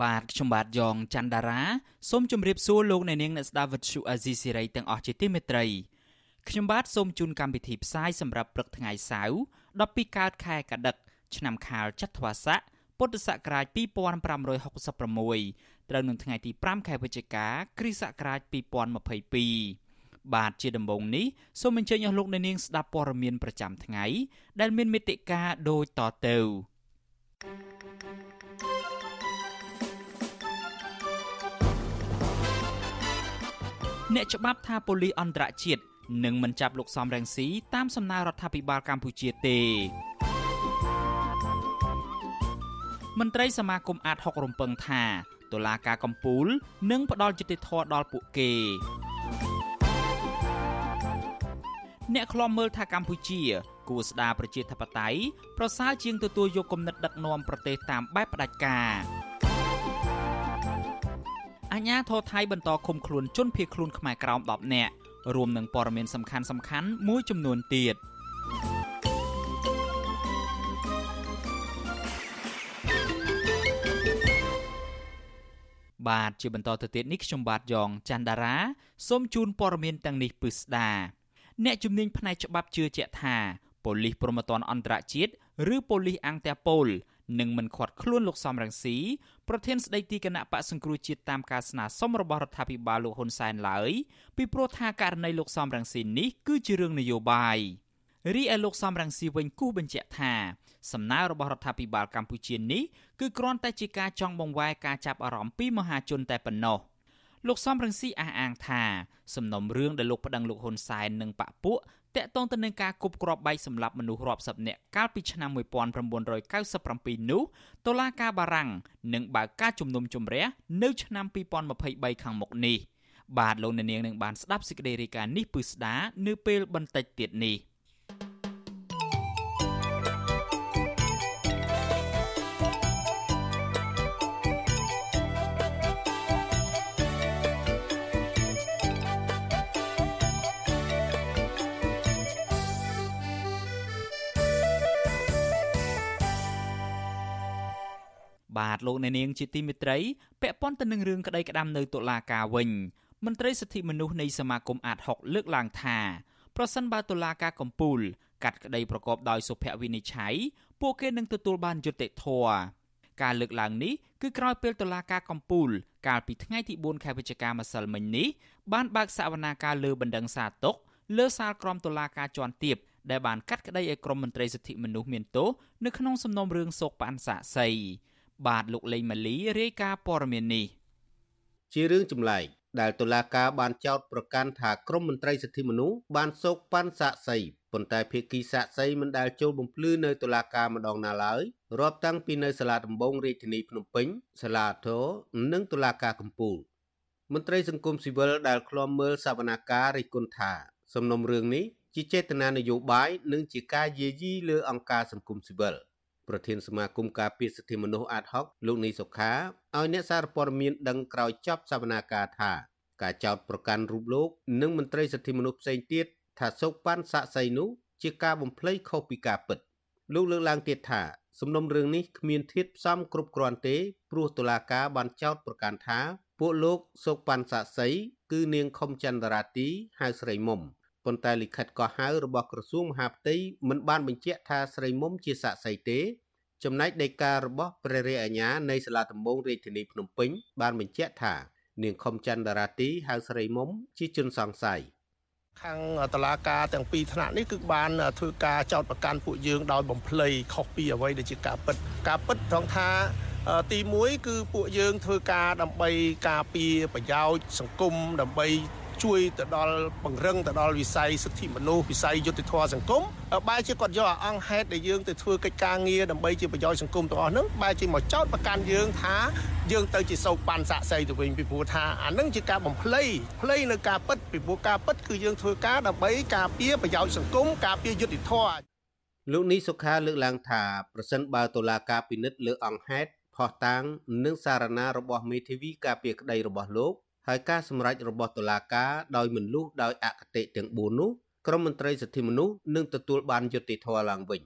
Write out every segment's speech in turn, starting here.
បាទខ្ញុំបាទយ៉ងច័ន្ទដារាសូមជម្រាបសួរលោកអ្នកនាងអ្នកស្ដាប់វិទ្យុអាស៊ីសេរីទាំងអស់ជាទីមេត្រីខ្ញុំបាទសូមជូនកម្មវិធីផ្សាយសម្រាប់ព្រឹកថ្ងៃសៅរ៍12កើតខែកដិក ឆ្នាំខាលចត្វាស័កពុទ្ធសករាជ2566ត្រូវនឹងថ្ងៃទី5ខែវិច្ឆិកា គ្រិស្តសករាជ2022បាទជាដំបូងនេះសូមអញ្ជើញអស់លោកអ្នកនាងស្ដាប់ព័ត៌មានប្រចាំថ្ងៃ ដែលមានមេតិការដូចតទៅ អ្នកច្បាប់ថាប៉ូលីសអន្តរជាតិនឹងមិនចាប់លោកសំរងស៊ីតាមសំណើរដ្ឋាភិបាលកម្ពុជាទេមន្ត្រីសមាគមអាត6រំពឹងថាតុលាការកំពូលនឹងផ្ដល់យុត្តិធម៌ដល់ពួកគេអ្នកខ្លំមើលថាកម្ពុជាគួរស្ដារប្រជាធិបតេយ្យប្រសើរជាងទទួលយកគំនិតដឹកនាំប្រទេសតាមបែបផ្ដាច់ការ អាញាធរថៃបន្តឃុំខ្លួនជនភៀសខ្លួនខ្មែរក្រោម10នាក់រួមនឹងព័ត៌មានសំខាន់សំខាន់មួយចំនួនទៀតបាទជាបន្តទៅទៀតនេះខ្ញុំបាទយ៉ងច័ន្ទដារាសូមជូនព័ត៌មានទាំងនេះពិស្ដាអ្នកជំនាញផ្នែកច្បាប់ជឿជាក់ថាប៉ូលីសព្រហ្មទណ្ឌអន្តរជាតិឬប៉ូលីសអង្គតាប៉ូលនឹងមិនខាត់ខ្លួនលោកសំរងស៊ី ប្រធានស្ដីទីគណៈបកសង្គ្រោះជាតិតាមការស្នើសុំរបស់រដ្ឋាភិបាលលោកហ៊ុនសែនឡើយពីព្រោះថាករណីលោកសំរងស៊ីនេះគឺជារឿងនយោបាយរីឯលោកសំរងស៊ីវិញគូសបញ្ជាក់ថាសំណើរបស់រដ្ឋាភិបាលកម្ពុជានេះគឺគ្រាន់តែជាការចង់បង្វែរការចាប់អារម្មណ៍ពីមហាជនតែប៉ុណ្ណោះលោកសំរងស៊ីអះអាងថាសំណុំរឿងដែលលោកប្តឹងលោកហ៊ុនសែននិងបកពួក តាក់ទងទៅនឹងការគប់គ្រាប់បែកសម្លាប់មនុស្សរាប់សិបនាក់កាលពីឆ្នាំ1997នោះតុលាការបារាំងនឹងបើកការជំនុំជម្រះនៅឆ្នាំ2023ខាងមុខនេះបាទលោកអ្នកនាងនឹងបានស្ដាប់សេចក្តីរាយការណ៍នេះពឹស្ដានៅពេលបន្តិចទៀតនេះ។ បាទលោកអ្នកនាងជាទីមេត្រីពាក់ព័ន្ធទៅនឹងរឿងក្តីក្តាំនៅតុលាការវិញមន្ត្រីសិទ្ធិមនុស្សនៃសមាគមអាត6លើកឡើងថាប្រសិនបើតុលាការកំពូលកាត់ក្តីប្រកបដោយសុភវិនិច្ឆ័យពួកគេនឹងទទួលបានយុត្តិធម៌ការលើកឡើងនេះគឺក្រោយពេលតុលាការកំពូល កាលពីថ្ងៃទី4ខែវិច្ឆិកាម្សិលមិញនេះបានបើកសវនាការលើបណ្ដឹងសារទុកលើសាលក្រមតុលាការជាន់ទាបដែលបានកាត់ក្តីឲ្យក្រមមន្ត្រីសិទ្ធិមនុស្សមានទោសនៅក្នុងសំណុំរឿងសោកប៉ាន់សាក់សី បាទលោកលេងម៉ាលីរាយការណ៍ព័ត៌មាននេះជារឿងចម្លែកដែលតុលាការបានចោទប្រកាន់ថាក្រមមន្ត្រីសិទ្ធិមនុស្សបានសោកប៉ាន់សាក់សីប៉ុន្តែភៀកគីសាក់សីមិនដែលចូលបំភ្លឺនៅតុលាការម្ដងណាឡើយរាប់តាំងពីនៅសាលាដំបងរាជធានីភ្នំពេញសាលាធរនិងតុលាការកំពូលមន្ត្រីសង្គមស៊ីវិលដែលឃ្លាំមើលសវនាការរិះគន់ថា សំណុំរឿងនេះជាចេតនានយោបាយនិងជាការយាយីលើអង្គការសង្គមស៊ីវិល។ ប្រធានសមាគមការពារសិទ្ធិមនុស្សអាតហុកលោកនីសុខាឲ្យអ្នកសារព័ត៌មានដឹងក្រោយចប់សវនាការថាការចោទប្រកាន់រូបលោកនិងមន្ត្រីសិទ្ធិមនុស្សផ្សេងទៀតថាសោកប៉ាន់សាក់សីនោះជាការបំភ្លៃខុសពីការពិតលោកលើកឡើងទៀតថាសំណុំរឿងនេះគ្មានធាតុផ្សំគ្រប់គ្រាន់ទេព្រោះតុលាការបានចោទប្រកាន់ថាពួកលោកសោកប៉ាន់សាក់សីគឺនាងខុមចន្ទរាទីហៅស្រីមុំប៉ុន្តែលិខិតកោះហៅរបស់ក្រសួងមហាផ្ទៃមិនបានបញ្ជាក់ថាស្រីមុំជាសាក្សីទេ ចំណែកដីការបស់ព្រះរាជអាជ្ញានៃសាលាដំបងរាជធានីភ្នំពេញបានបញ្ជាក់ថានាងខុមចន្ទរាទីហៅស្រីមុំជាជនសង្ស័យខាងតឡាការទាំងពីរថ្នាក់នេះគឺបានធ្វើការចោតប្រកាន់ពួកយើងដោយបំភ្លៃខុសពីអ្វីដែលជាការពិតការពិតត្រង់ថាទី1គឺពួកយើងធ្វើការដើម្បីការពារប្រយោជន៍សង្គមដើម្បី ជួយទៅដល់ពង្រឹងទៅដល់វិស័យសិទ្ធិមនុស្សវិស័យយុត្តិធម៌សង្គមបែរជាគាត់យកអង្គហេតុដែលយើងទៅធ្វើកិច្ចការងារដើម្បីជាប្រយោជន៍សង្គមទាំងអស់ហ្នឹងបែរជាមកចោទប្រកាន់យើងថាយើងទៅជាសោកប៉ាន់សាក់សីទៅវិញពីព្រោះថាអាហ្នឹងជាការបំភ្លៃភ្លៃនៅការពិតពីព្រោះការពិតគឺយើងធ្វើការដើម្បីការពារប្រយោជន៍សង្គមការពារយុត្តិធម៌លោកនេះសុខាលើកឡើងថាប្រសិនបើតុលាការពិនិត្យលើអង្គហេតុផោះតាងនិងសារណារបស់មេធាវីការពារក្តីរបស់លោក ហើយការសម្រេចរបស់តុលាការដោយមិនលុះដោយអគតិទាំង4នោះក្រមមន្ត្រីសិទ្ធិមនុស្សនឹងទទួលបានយុត្តិធម៌ឡើងវិញ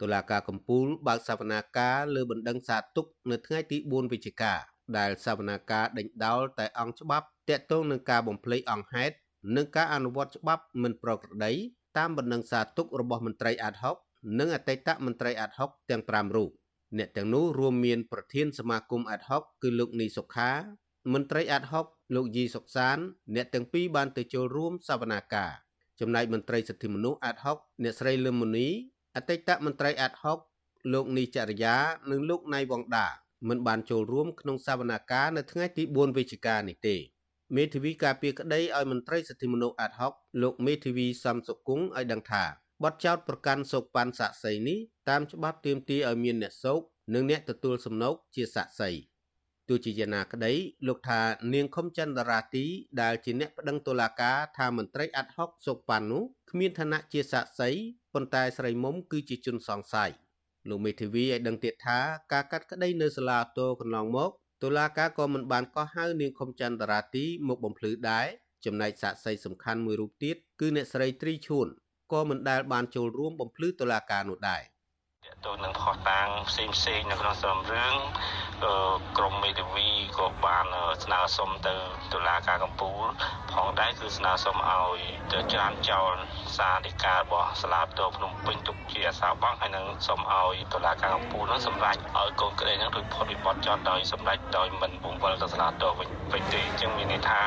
តុលាការកំពូលបើកសវនាការលើបណ្ដឹងសារទុកនៅថ្ងៃទី4វិច្ឆិកាដែលសវនាការដេញដោលតែអង្គច្បាប់តាក់ទងនឹងការបំភ្លៃអង្គហេតុនិងការអនុវត្តច្បាប់មិនប្រក្រតីតាមបណ្ដឹងសារទុករបស់មន្ត្រីអាតហុកនិងអតីតមន្ត្រីអាតហុកទាំង5រូបអ្នកទាំងនោះរួមមានប្រធានសមាគមអាតហុកគឺលោកនីសុខា មន្ត្រីអាតហុកលោកយីសុកសានអ្នកទាំងពីរបានទៅចូលរួមសវនាការចំណែកមន្ត្រីសិទ្ធិមនុស្សអាតហុកអ្នកស្រីលឹមមុនីអតីតមន្ត្រីអាតហុកលោកនីចរិយានិងលោកណៃវងដាមិនបានចូលរួមក្នុងសវនាការនៅថ្ងៃទី4វិច្ឆិកានេះទេមេធាវីការពារក្តីឲ្យមន្ត្រីសិទ្ធិមនុស្សអាតហុកលោកមេធាវីសំសុគង្គឲ្យដឹងថាបទចោទប្រកាន់សោកប៉ាន់សាក់សីនេះតាមច្បាប់ទាមទារឲ្យមានអ្នកសោកនិងអ្នកទទួលសំណូកជាសាក់សី ទោះជាយ៉ាងណាក្តីលោកថានាងខុមចន្ទរាទីដែលជាអ្នកប្តឹងតុលាការថាមន្ត្រីអាត់ហុកសុកប៉ាន់នោះគ្មានឋានៈជាសាក្សីប៉ុន្តែស្រីមុំគឺជាជនសង្ស័យលោកមេធាវីឲ្យដឹងទៀតថាការកាត់ក្តីនៅសាលាតោកន្លងមកតុលាការក៏មិនបានកោះហៅនាងខុមចន្ទរាទីមកបំភ្លឺដែរចំណែកសាក្សីសំខាន់មួយរូបទៀតគឺអ្នកស្រីត្រីឈួនក៏មិនដែលបានចូលរួមបំភ្លឺតុលាការនោះដែរ តទៅនឹងខុសតាងផ្សេងផ្សេងនៅក្នុងសំរឿងក្រមមេធាវីក៏បានស្នើសុំទៅតុលាការកំពូលផងដែរគឺស្នើសុំឲ្យទៅច្រានចោលសារដីការបស់សាលាតោភ្នំពេញទុកជាអាសាបង់ហើយនឹងសុំឲ្យតុលាការកំពូលនោះសម្រេចឲ្យកូនក្តីនឹងរួចផុតពីបទចោទដោយសម្រេចដោយមិនពងវិលទៅសាលាតោវិញវិញទេអញ្ចឹងមានន័យថា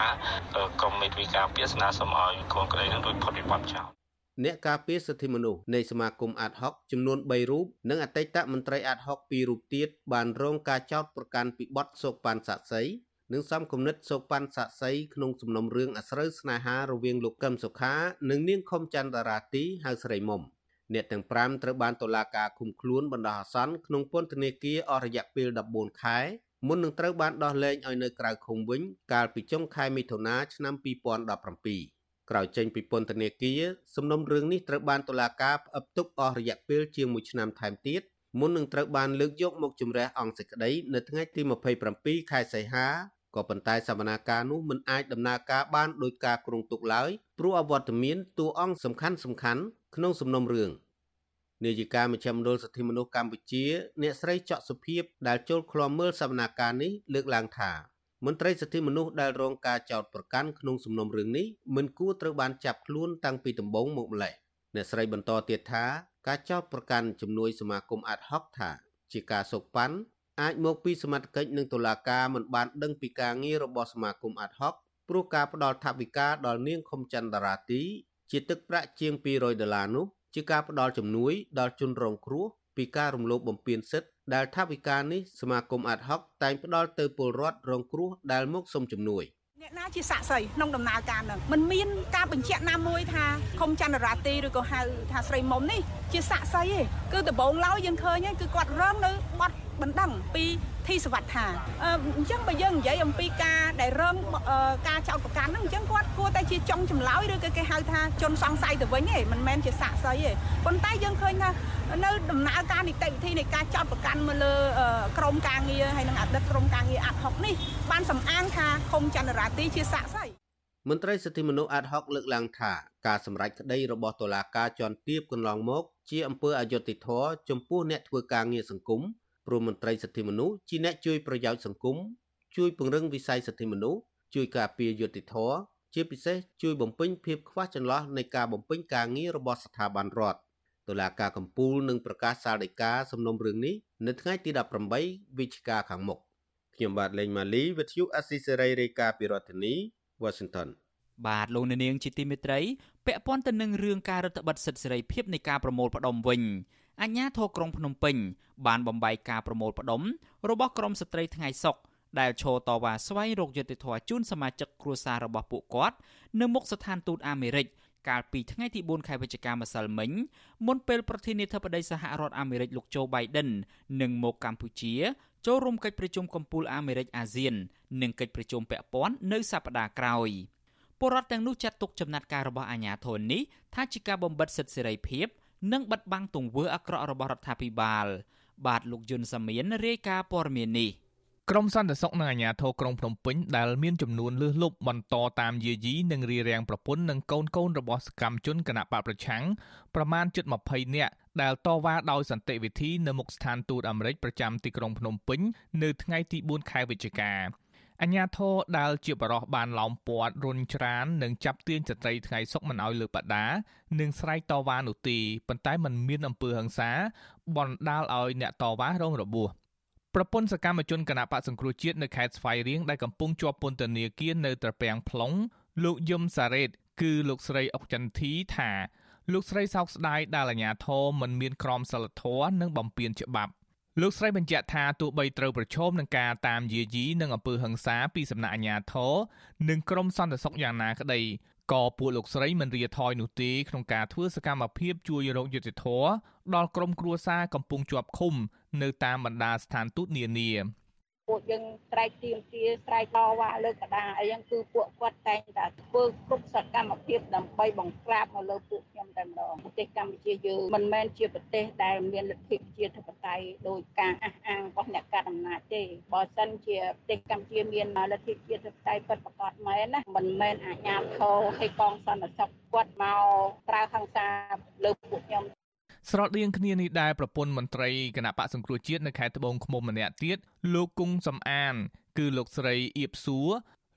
ក្រមមេធាវីការពារស្នើសុំឲ្យកូនក្តីនឹងរួចផុតពីបទចោទ អ្នកការពារសិទ្ធិមនុស្សនៃសមាគមអាត់ហុកចំនួន3រូបនិងអតីតមន្ត្រីអាត់ហុក2រូបទៀតបានរងការចោទប្រកាន់ពីបទសោកប៉ាន់សាក់សីនិងសំគំនិតសោកប៉ាន់សាក់សីក្នុងសំណុំរឿងអាស្រូវស្នេហារវាងលោកកឹមសុខានិងនាងខុមចន្ទរាទីហៅស្រីមុំអ្នកទាំង5ត្រូវបានតុលាការឃុំខ្លួនបណ្ដោះអាសន្នក្នុងពន្ធនាគារអស់រយៈពេល14ខែមុននឹងត្រូវបានដោះលែងឲ្យនៅក្រៅឃុំវិញ កាលពីចុងខែមិថុនាឆ្នាំ2017 ក្រោយចេញពីពន្ធនាគារសំណុំរឿងនេះត្រូវបានតុលាការផ្អឹបទុកអស់រយៈពេលជាង1ឆ្នាំថែមទៀតមុននឹងត្រូវបានលើកយកមកជំរះអង្គសេចក្តីនៅថ្ងៃទី27ខែសីហាក៏ប៉ុន្តែសវនាការនោះមិនអាចដំណើរការបានដោយការគ្រោងទុកឡើយព្រោះអវត្តមានតួអង្គសំខាន់សំខាន់ក្នុងសំណុំរឿងនាយិកាមជ្ឈមណ្ឌលសិទ្ធិមនុស្សកម្ពុជា អ្នកស្រីច័កសុភីបដែលចូលឃ្លាំមើលសវនាការនេះលើកឡើងថា មន្ត្រីសិទ្ធិមនុស្សដែលរងការចោទប្រកាន់ក្នុងសំណុំរឿងនេះមិនគួរត្រូវបានចាប់ខ្លួនតាំងពីដំបូងមកម្ល៉េះអ្នកស្រីបន្តទៀតថាការចោទប្រកាន់ជំនួយសមាគមអាត់ហុកថា ជាការសោកប៉ាន់អាចមកពីសមត្ថកិច្ចនិងតុលាការមិនបានដឹងពីការងាររបស់សមាគមអាត់ហុកព្រោះការផ្ដល់ថវិកាដល់នាងខុមចន្ទរាទី ជាទឹកប្រាក់ជាង200ដុល្លារនោះជាការផ្ដល់ជំនួយដល់ជនរងគ្រោះពីការរំលោភបំពានសិទ្ធិ ដែលថាវិការនេះសមាគមអាត់ហុកតែងផ្ដល់ទៅពលរដ្ឋរងគ្រោះដែលមកសុំជំនួយអ្នកណាជាសាក់សីក្នុងដំណើរការនឹងมันមានការបញ្ជាក់ណាមួយថាខុំចន្ទរាទីឬក៏ហៅថាស្រីមុំនេះជាសាក់សីទេគឺដំបូងឡើយយើងឃើញគឺគាត់រងនៅបាត់ បណ្ដឹងពីធីសវត្ថាអញ្ចឹងបើយើងនិយាយអំពីការដែលរងការចោទប្រកាន់ហ្នឹងអញ្ចឹងគាត់គួរតែជាចុងចម្លើយឬក៏គេហៅថាជនសង្ស័យទៅវិញទេមិនមែនជាសាក់សីទេប៉ុន្តែយើងឃើញថានៅដំណើរការនីតិវិធីនៃការចោទប្រកាន់មកលើក្រមការងារហើយនិងអតីតក្រមការងារអាត់ហុកនេះបានសំអាងថាឃុំចន្ទរាទីជាសាក់សីមន្ត្រីសិទ្ធិមនុស្សអាត់ហុកលើកឡើងថាការសម្រេចក្តីរបស់តុលាការជាន់ទាបកន្លងមក ជាអំពើអយុត្តិធម៌ចំពោះអ្នកធ្វើការងារសង្គម ព្រមមន្ត្រីសិទ្ធិមនុស្សជាអ្នកជួយប្រយោជន៍សង្គមជួយពង្រឹងវិស័យសិទ្ធិមនុស្សជួយការពារយុត្តិធម៌ជាពិសេសជួយបំពេញភាពខ្វះចន្លោះនៃការបំពេញការងាររបស់ស្ថាប័នរដ្ឋតុលាការកំពូលនឹងប្រកាសសាលដីកាសំណុំរឿងនេះនៅថ្ងៃទី18វិច្ឆិកាខាងមុខខ្ញុំបាទលេងម៉ាលីវិទ្យុអស៊ីសេរីរាយការណ៍ពីរដ្ឋធានី Washington បាទលោកនាងជាទីមេត្រីពាក់ព័ន្ធទៅនឹងរឿងការរដ្ឋបិទសិទ្ធិសេរីភាពនៃការប្រមូលផ្ដុំវិញ អាជ្ញាធរក្រុងភ្នំពេញបានបំបីការប្រមូលផ្ដុំរបស់ក្រមស្ត្រីថ្ងៃសុកដែលឈរតវ៉ាស្វែងរកយុត្តិធម៌ជូនសមាជិកគ្រួសាររបស់ពួកគាត់នៅមុខស្ថានទូតអាមេរិកកាលពីថ្ងៃទី4ខែវិច្ឆិកាម្សិលមិញមុនពេលប្រធានាធិបតីសហរដ្ឋអាមេរិកលោកโจ Biden នឹងមកកម្ពុជាចូលរួមកិច្ចប្រជុំកំពូលអាមេរិកអាស៊ាន និងកិច្ចប្រជុំពាក់ព័ន្ធនៅសប្តាហ៍ក្រោយពលរដ្ឋទាំងនោះចាត់ទុកចំណាត់ការរបស់អាជ្ញាធរនេះថាជាការបំបិទសិទ្ធិសេរីភាព និងបិទបាំងទង្វើអាក្រក់របស់រដ្ឋាភិបាល បាទលោកយុនសាមៀនរាយការណ៍ព័ត៌មាននេះក្រមសន្តិសុខនិងអាជ្ញាធរក្រុងភ្នំពេញដែលមានចំនួនលើសលប់បន្តតាមយាយីនិងរារាំងប្រពន្ធនិងកូនកូនរបស់សកម្មជនគណបកប្រឆាំងប្រមាណជិត20នាក់ដែលតវ៉ាដោយសន្តិវិធីនៅមុខស្ថានទូតអាមេរិកប្រចាំទីក្រុងភ្នំពេញនៅថ្ងៃទី4ខែវិច្ឆិកា អញ្ញាធរដែលជាបរោះបានឡោមព័ទ្ធរុញច្រាននិងចាប់ទាញស្ត្រីថ្ងៃសុកមិនឲ្យលើកបដានិងស្រែកតវ៉ានោះទេប៉ុន្តែมันមានអំពើហិង្សាបណ្ដាលឲ្យអ្នកតវ៉ារងរបួសប្រពន្ធសកម្មជនគណៈបកសង្គ្រោះជាតិនៅខេត្តស្វាយរៀងដែលកំពុងជាប់ពន្ធនាគារនៅត្រពាំង plong លោកយឹមសារ៉េត គឺលោកស្រីអុកចន្ទធីថាលោកស្រីសោកស្ដាយដែលអាជ្ញាធរមិនមានក្រមសីលធម៌និងបំពានច្បាប់ លោកស្រីបញ្ជាក់ថាទោះបីត្រូវប្រឈមនឹងការតាមយាយីនិងអំពើហិង្សាពីសំណាក់អាជ្ញាធរនិងក្រមសន្តិសុខយ៉ាងណាក្តីក៏ពួកលោកស្រីមិនរាថយនោះទេក្នុងការធ្វើសកម្មភាពជួយរកយុត្តិធម៌ដល់ក្រុមគ្រួសារកំពុងជាប់ឃុំនៅតាមបណ្ដាស្ថានទូតនានា ពួកយើងស្រែកទៀមទាស្រែកតវ៉ាលើកកដាអីហ្នឹងគឺពួកគាត់តែងតែធ្វើគ្រប់សកម្មភាពដើម្បីបង្ក្រាបនៅលើពួកខ្ញុំតែម្ដងប្រទេសកម្ពុជាយើងមិនមែនជាប្រទេសដែលមានលទ្ធិប្រជាធិបតេយ្យដោយការអះអាងរបស់អ្នកកណ្ដាលអំណាចទេបើសិនជាប្រទេសកម្ពុជាមានលទ្ធិប្រជាធិបតេយ្យពិតប្រាកដមែនណាមិនមែនអាជ្ញាធរហើយកងសន្តិសុខគាត់មកប្រើហិង្សាលើពួកខ្ញុំ ស្រដៀងគ្នានេះដែរប្រពន្ធមន្ត្រីគណៈបកសង្គ្រោះជាតិនៅខេត្តត្បូងឃ្មុំម្នាក់ទៀតលោកគង់សំអាន គឺលោកស្រីអៀបសួរ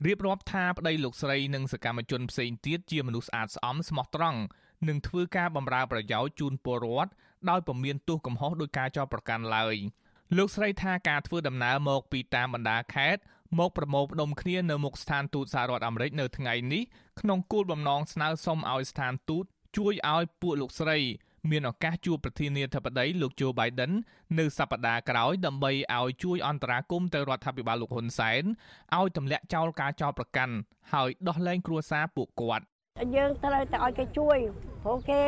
រៀបរាប់ថាប្តីលោកស្រីនិងសកម្មជនផ្សេងទៀតជាមនុស្សស្អាតស្អំស្មោះត្រង់និងធ្វើការបម្រើប្រយោជន៍ជូនពលរដ្ឋដោយពុំមានទោសកំហុសដោយការចោទប្រកាន់ឡើយលោកស្រីថាការធ្វើដំណើរមកពីតាមបណ្ដាខេត្តមកប្រមូលផ្ដុំគ្នានៅមុខស្ថានទូតសហរដ្ឋអាមេរិកនៅថ្ងៃនេះក្នុងគោលបំណងស្នើសុំឲ្យស្ថានទូតជួយឲ្យពួកលោកស្រី មានឱកាសជួបប្រធានាធិបតីលោកโจ Biden នៅសប្តាហ៍ក្រោយដើម្បីឲ្យជួយអន្តរាគមន៍ទៅរដ្ឋាភិបាលលោកហ៊ុនសែនឲ្យទម្លាក់ចោលការចោទប្រកាន់ហើយដោះលែងគ្រួសារពួកគាត់យើងត្រូវតែឲ្យគេជួយព្រោះគេ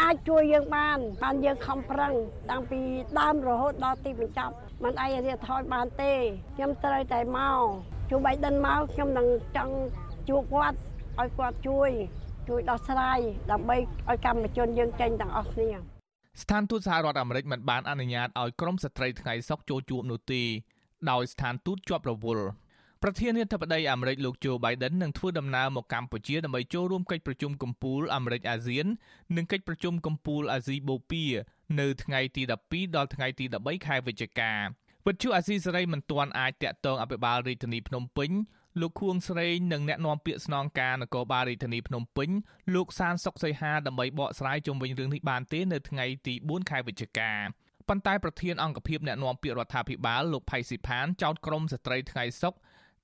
អាចជួយយើងបានបានយើងខំប្រឹងតាំងពីដើមរហូតដល់ទីបញ្ចប់មិនអាចរៀបថយបានទេខ្ញុំត្រូវតែមកជួបបៃដិនមកខ្ញុំនឹងចង់ជួបគាត់ឲ្យគាត់ជួយ ជួយដោះស្រាយដើម្បីឲ្យកម្មជនយើងចេញទាំងអស់គ្នាស្ថានទូតសហរដ្ឋអាមេរិកមិនបានអនុញ្ញាតឲ្យក្រុមស្ត្រីថ្ងៃសុកចូលជួបនោះទេដោយស្ថានទូតជាប់រវល់ប្រធានាធិបតីអាមេរិកលោកโจ Biden នឹងធ្វើដំណើរមកកម្ពុជាដើម្បីចូលរួមកិច្ចប្រជុំកំពូលអាមេរិកអាស៊ាននិងកិច្ចប្រជុំកំពូលអាស៊ីបូព៌ានៅថ្ងៃទី12ដល់ថ្ងៃទី13ខែវិច្ឆិកាវិទ្យុអាស៊ីសេរីមិនទាន់អាចតាក់ទងអភិបាលរាជធានីភ្នំពេញ លោកខួងស្រេងនិងអ្នកនាំពាក្យស្នងការនគរបាលរាជធានីភ្នំពេញលោកសានសុកសីហាដើម្បីបកស្រាយជុំវិញរឿងនេះបានទេនៅថ្ងៃទី4ខែវិច្ឆិកាប៉ុន្តែប្រធានអង្គភិបអ្នកនាំពាក្យរដ្ឋាភិបាលលោកផៃស៊ីផានចោទក្រមស្ត្រីថ្ងៃសុក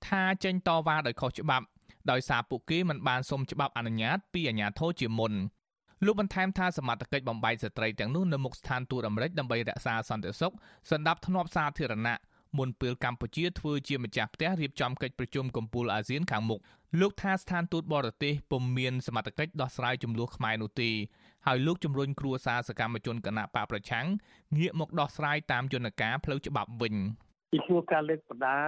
ថាចេញតវ៉ាដោយខុសច្បាប់ដោយសារពួកគេមិនបានសុំច្បាប់អនុញ្ញាតពីអាជ្ញាធរជាមុនលោកបន្ថែមថាសមត្ថកិច្ចបំបីស្ត្រីទាំងនោះនៅមុខស្ថានទូតអាមេរិកដើម្បីរក្សាសន្តិសុខសន្តិភាពធ្នាប់សាធារណៈ មុនពេលកម្ពុជាធ្វើជាម្ចាស់ផ្ទះរៀបចំកិច្ចប្រជុំកំពូលអាស៊ានខាងមុខលោកថាស្ថានទូតបរទេសពុំមានសមត្ថកិច្ចដោះស្រាយចំនួនខ្មែរនោះទេហើយលោកជំរុញគ្រួសារសកម្មជនគណៈបកប្រឆាំងងាកមកដោះស្រាយតាមយន្តការផ្លូវច្បាប់វិញពីព្រោះការលើកបដា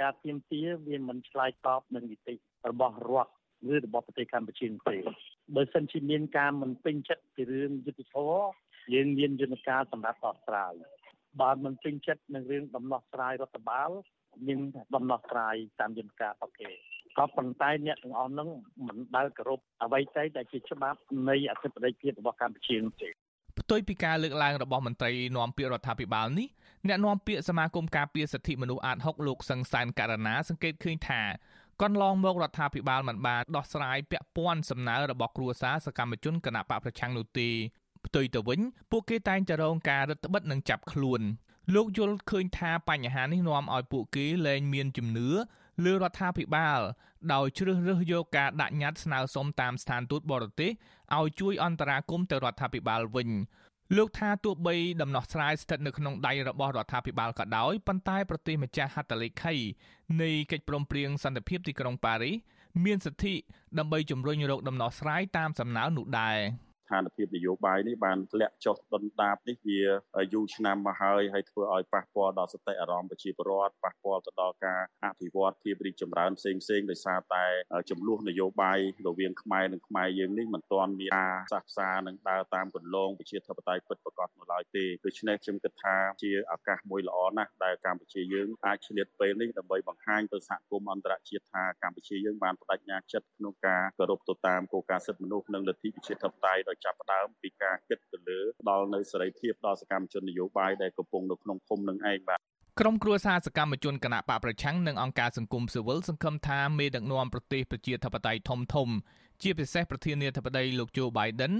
ការទៀមទាវាមិនឆ្លើយតបនឹងនីតិរបស់រដ្ឋឬរបស់ប្រទេសកម្ពុជាទេបើសិនជាមានការមិនពេញចិត្តពីរឿងយុទ្ធធរយើងមានយន្តការសម្រាប់ដោះស្រាយ បើមិនពេញចិត្តនឹងរឿងដំណោះស្រាយរដ្ឋបាលមានដំណោះស្រាយតាមយន្តការរបស់គេក៏ប៉ុន្តែអ្នកទាំងអស់ហ្នឹងមិនដែលគោរពអ្វីតែដែលជាច្បាប់នៃអធិបតេយ្យភាពរបស់កម្ពុជានោះទេផ្ទុយពីការលើកឡើងរបស់មន្ត្រីនាំពាក្យរដ្ឋាភិបាលនេះអ្នកនាំពាក្យសមាគមការពារសិទ្ធិមនុស្សអាត6លោកសង្សានករណាសង្កេតឃើញថាកន្លងមករដ្ឋាភិបាលមិនបានដោះស្រាយពាក់ព័ន្ធសំណើរបស់គ្រួសារសកម្មជនគណៈបកប្រឆាំងនោះទេ ផ្ទុយទៅវិញ ពួកគេតែងតែរងការរឹតបន្តឹងនិងចាប់ខ្លួនលោកយល់ឃើញថាបញ្ហានេះនាំឲ្យពួកគេលែងមានជំនឿលើរដ្ឋាភិបាល ដោយជ្រើសរើសយកការដាក់ញត្តិស្នើសុំតាមស្ថានទូតបរទេសឲ្យជួយអន្តរាគមន៍ទៅរដ្ឋាភិបាលវិញលោកថាទោះបីដំណោះស្រាយស្ថិតនៅក្នុងដៃរបស់រដ្ឋាភិបាលក៏ដោយប៉ុន្តែប្រទេសម្ចាស់ហត្ថលេខីនៃកិច្ចព្រមព្រៀងសន្តិភាពទីក្រុងប៉ារីសមានសិទ្ធិដើម្បីជំរុញរកដំណោះស្រាយតាមសំណើនោះដែរ ស្ថានភាពនយោបាយនេះបានធ្លាក់ចុះដុនដាបនេះវាយូរឆ្នាំមកហើយហើយធ្វើឲ្យប៉ះពាល់ដល់សតិអារម្មណ៍ប្រជាពលរដ្ឋប៉ះពាល់ទៅដល់ការអភិវឌ្ឍភាពរីកចម្រើនផ្សេងផ្សេងដោយសារតែចំនួននយោបាយរវាងខ្មែរនិងខ្មែរយើងនេះមិនទាន់មានការសះផ្សានិងដើរតាមគន្លងប្រជាធិបតេយ្យពិតប្រាកដនៅឡើយទេដូច្នេះខ្ញុំគិតថាជាឱកាសមួយល្អណាស់ដែលកម្ពុជាយើងអាចឆ្លៀតពេលនេះដើម្បីបង្ហាញទៅសហគមន៍អន្តរជាតិថាកម្ពុជាយើងបានបដិញ្ញាចិត្តក្នុងការគោរពទៅតាមគោលការណ៍សិទ្ធិមនុស្សនិងលទ្ធិប្រជាធិបតេយ្យដោយចាប់ផ្ដើមពីការគិតទៅលើដល់នៅសេរីភាពដល់សកម្មជននយោបាយដែលកំពុងនៅក្នុងភូមិនឹងឯងបាទក្រុមគ្រួសារសកម្មជនគណៈបកប្រឆាំងនិងអង្គការសង្គមស៊ីវិលសង្ឃឹមថាមេដឹកនាំប្រទេសប្រជាធិបតេយ្យធំធំ ជាពិសេសប្រធានាធិបតីលោកโจ Biden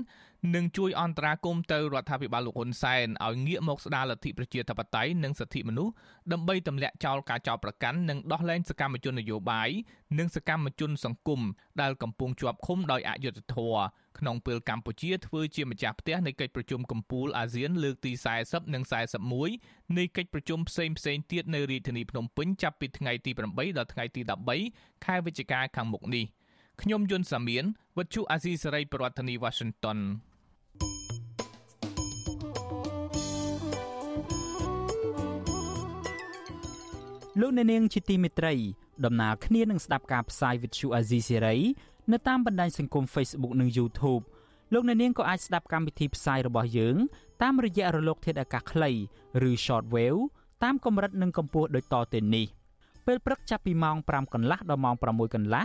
នឹងជួយអន្តរាគមន៍ទៅរដ្ឋាភិបាលលោកហ៊ុនសែនឲ្យងាកមកស្ដារលទ្ធិប្រជាធិបតេយ្យនិងសិទ្ធិមនុស្សដើម្បីទម្លាក់ចោលការចោទប្រកាន់និងដោះលែងសកម្មជននយោបាយនិងសកម្មជនសង្គមដែលកំពុងជាប់ឃុំដោយអយុត្តិធម៌ក្នុងពេលកម្ពុជាធ្វើជាម្ចាស់ផ្ទះនៃកិច្ចប្រជុំកំពូលអាស៊ានលើកទី40និង41នៃកិច្ចប្រជុំផ្សេងផ្សេងទៀតនៅរាជធានីភ្នំពេញចាប់ពីថ្ងៃទី8ដល់ថ្ងៃទី13ខែវិច្ឆិកាខាងមុខនេះ។ ខ្ញុំយុនសាមៀនវិទ្យុអាស៊ីសេរីប្រធានាធិបតី Washington លោកអ្នកនាងជាទីមេត្រីដំណើរគ្នានឹងស្ដាប់ការផ្សាយវិទ្យុអាស៊ីសេរីនៅតាមបណ្ដាញសង្គម Facebook និង YouTube លោកអ្នកនាងក៏អាចស្ដាប់កម្មវិធីផ្សាយរបស់យើង តាមរយៈរលក ធាតុអាកាសខ្លីឬ Shortwave តាមកម្រិតនិងកម្ពស់ដូចតទៅនេះពេលព្រឹកចាប់ពីម៉ោង5កន្លះដល់ម៉ោង6កន្លះ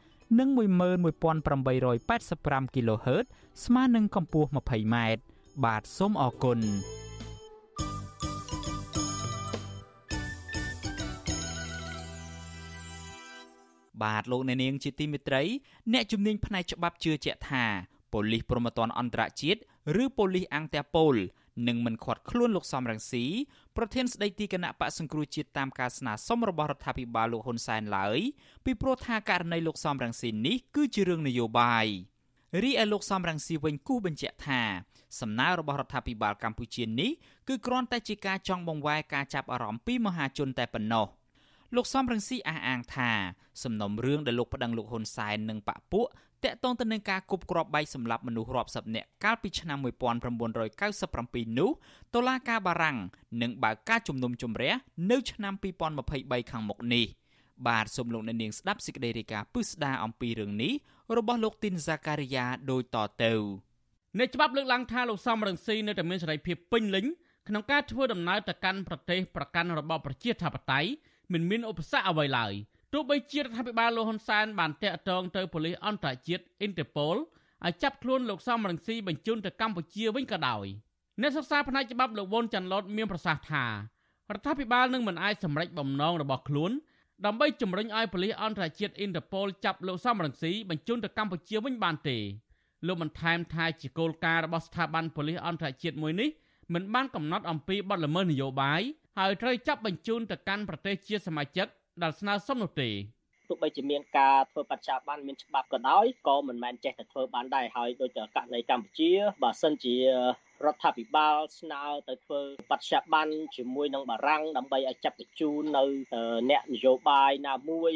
និង11885 kHz ស្មើនឹងកម្ពស់ 20m បាទសូមអរគុណបាទលោកអ្នកនាងជាទីមេត្រីអ្នកជំនាញផ្នែកច្បាប់ជឿជាក់ថាប៉ូលីសព្រហ្មទណ្ឌអន្តរជាតិឬប៉ូលីសអង្គតាប៉ូល នឹងមិនខាត់ខ្លួនលោកសំរងស៊ីប្រធានស្ដីទីគណៈបកសង្គ្រោះជាតិតាមការស្នើសុំរបស់រដ្ឋាភិបាលលោកហ៊ុនសែនឡើយពីព្រោះថាករណីលោកសំរងស៊ីនេះគឺជារឿងនយោបាយរីឯលោកសំរងស៊ីវិញគូសបញ្ជាក់ថាសំណើរបស់រដ្ឋាភិបាលកម្ពុជានេះគឺគ្រាន់តែជាការចង់បង្វែរការចាប់អារម្មណ៍ពីមហាជនតែប៉ុណ្ណោះ លោកសំរងស៊ីអះអាងថាសំណុំរឿងដែលលោកប្តឹងលោកហ៊ុនសែននិងបពពួកតកតងទៅនឹងការគប់គ្រាប់បែកសម្លាប់មនុស្សរាប់សិបនាក់កាលពីឆ្នាំ1997នោះតុលាការបារាំងនឹងបើកការជំនុំជម្រះនៅឆ្នាំ2023ខាងមុខនេះបាទសូមលោកអ្នកនាងស្ដាប់សេចក្តីរាយការណ៍ពិស្ដារអំពីរឿងនេះរបស់លោកទីនហ្សាការីយ៉ាដូចតទៅអ្នកច្បាប់លើកឡើងថាលោកសំរងស៊ីនៅតែមានសេរីភាពពេញលេញក្នុងការធ្វើដំណើរទៅកាន់ប្រទេសប្រកាន់របបប្រជាធិបតេយ្យ មិនមានឧបសគ្គអ្វីឡើយ។ទោះបីជារដ្ឋាភិបាលលោកហ៊ុនសែនបានតាក់ទងទៅប៉ូលីសអន្តរជាតិ Interpol ឲ្យចាប់ខ្លួនលោកសំរងស៊ីបញ្ជូនទៅកម្ពុជាវិញក៏ដោយអ្នកសិក្សាផ្នែកច្បាប់លោកវុនចាន់ឡុតមានប្រសាសន៍ថារដ្ឋាភិបាលនឹងមិនអាចសម្រេចបំណងរបស់ខ្លួនដើម្បីជំរុញឲ្យប៉ូលីសអន្តរជាតិ Interpol ចាប់លោកសំរងស៊ីបញ្ជូនទៅកម្ពុជាវិញបានទេលោកបន្ថែមថាជាគោលការណ៍របស់ស្ថាប័នប៉ូលីសអន្តរជាតិមួយនេះមិនបានកំណត់អំពីបទល្មើសនយោបាយហើយត្រូវចាប់បញ្ជូនទៅកាន់ប្រទេសជាសមាជិកដែលស្នើសុំនោះទេទោះបីជាមានការធ្វើបច្ចាបានមានច្បាប់ក៏ដោយក៏មិនមែនចេះតែធ្វើបានដែរហើយដូចករណីកម្ពុជាបើសិនជា រដ្ឋាភិបាលស្នើទៅធ្វើបច្ចាបានជាមួយនឹងបារាំងដើម្បីឲ្យចាប់បញ្ជូននៅអ្នកនយោបាយណាមួយ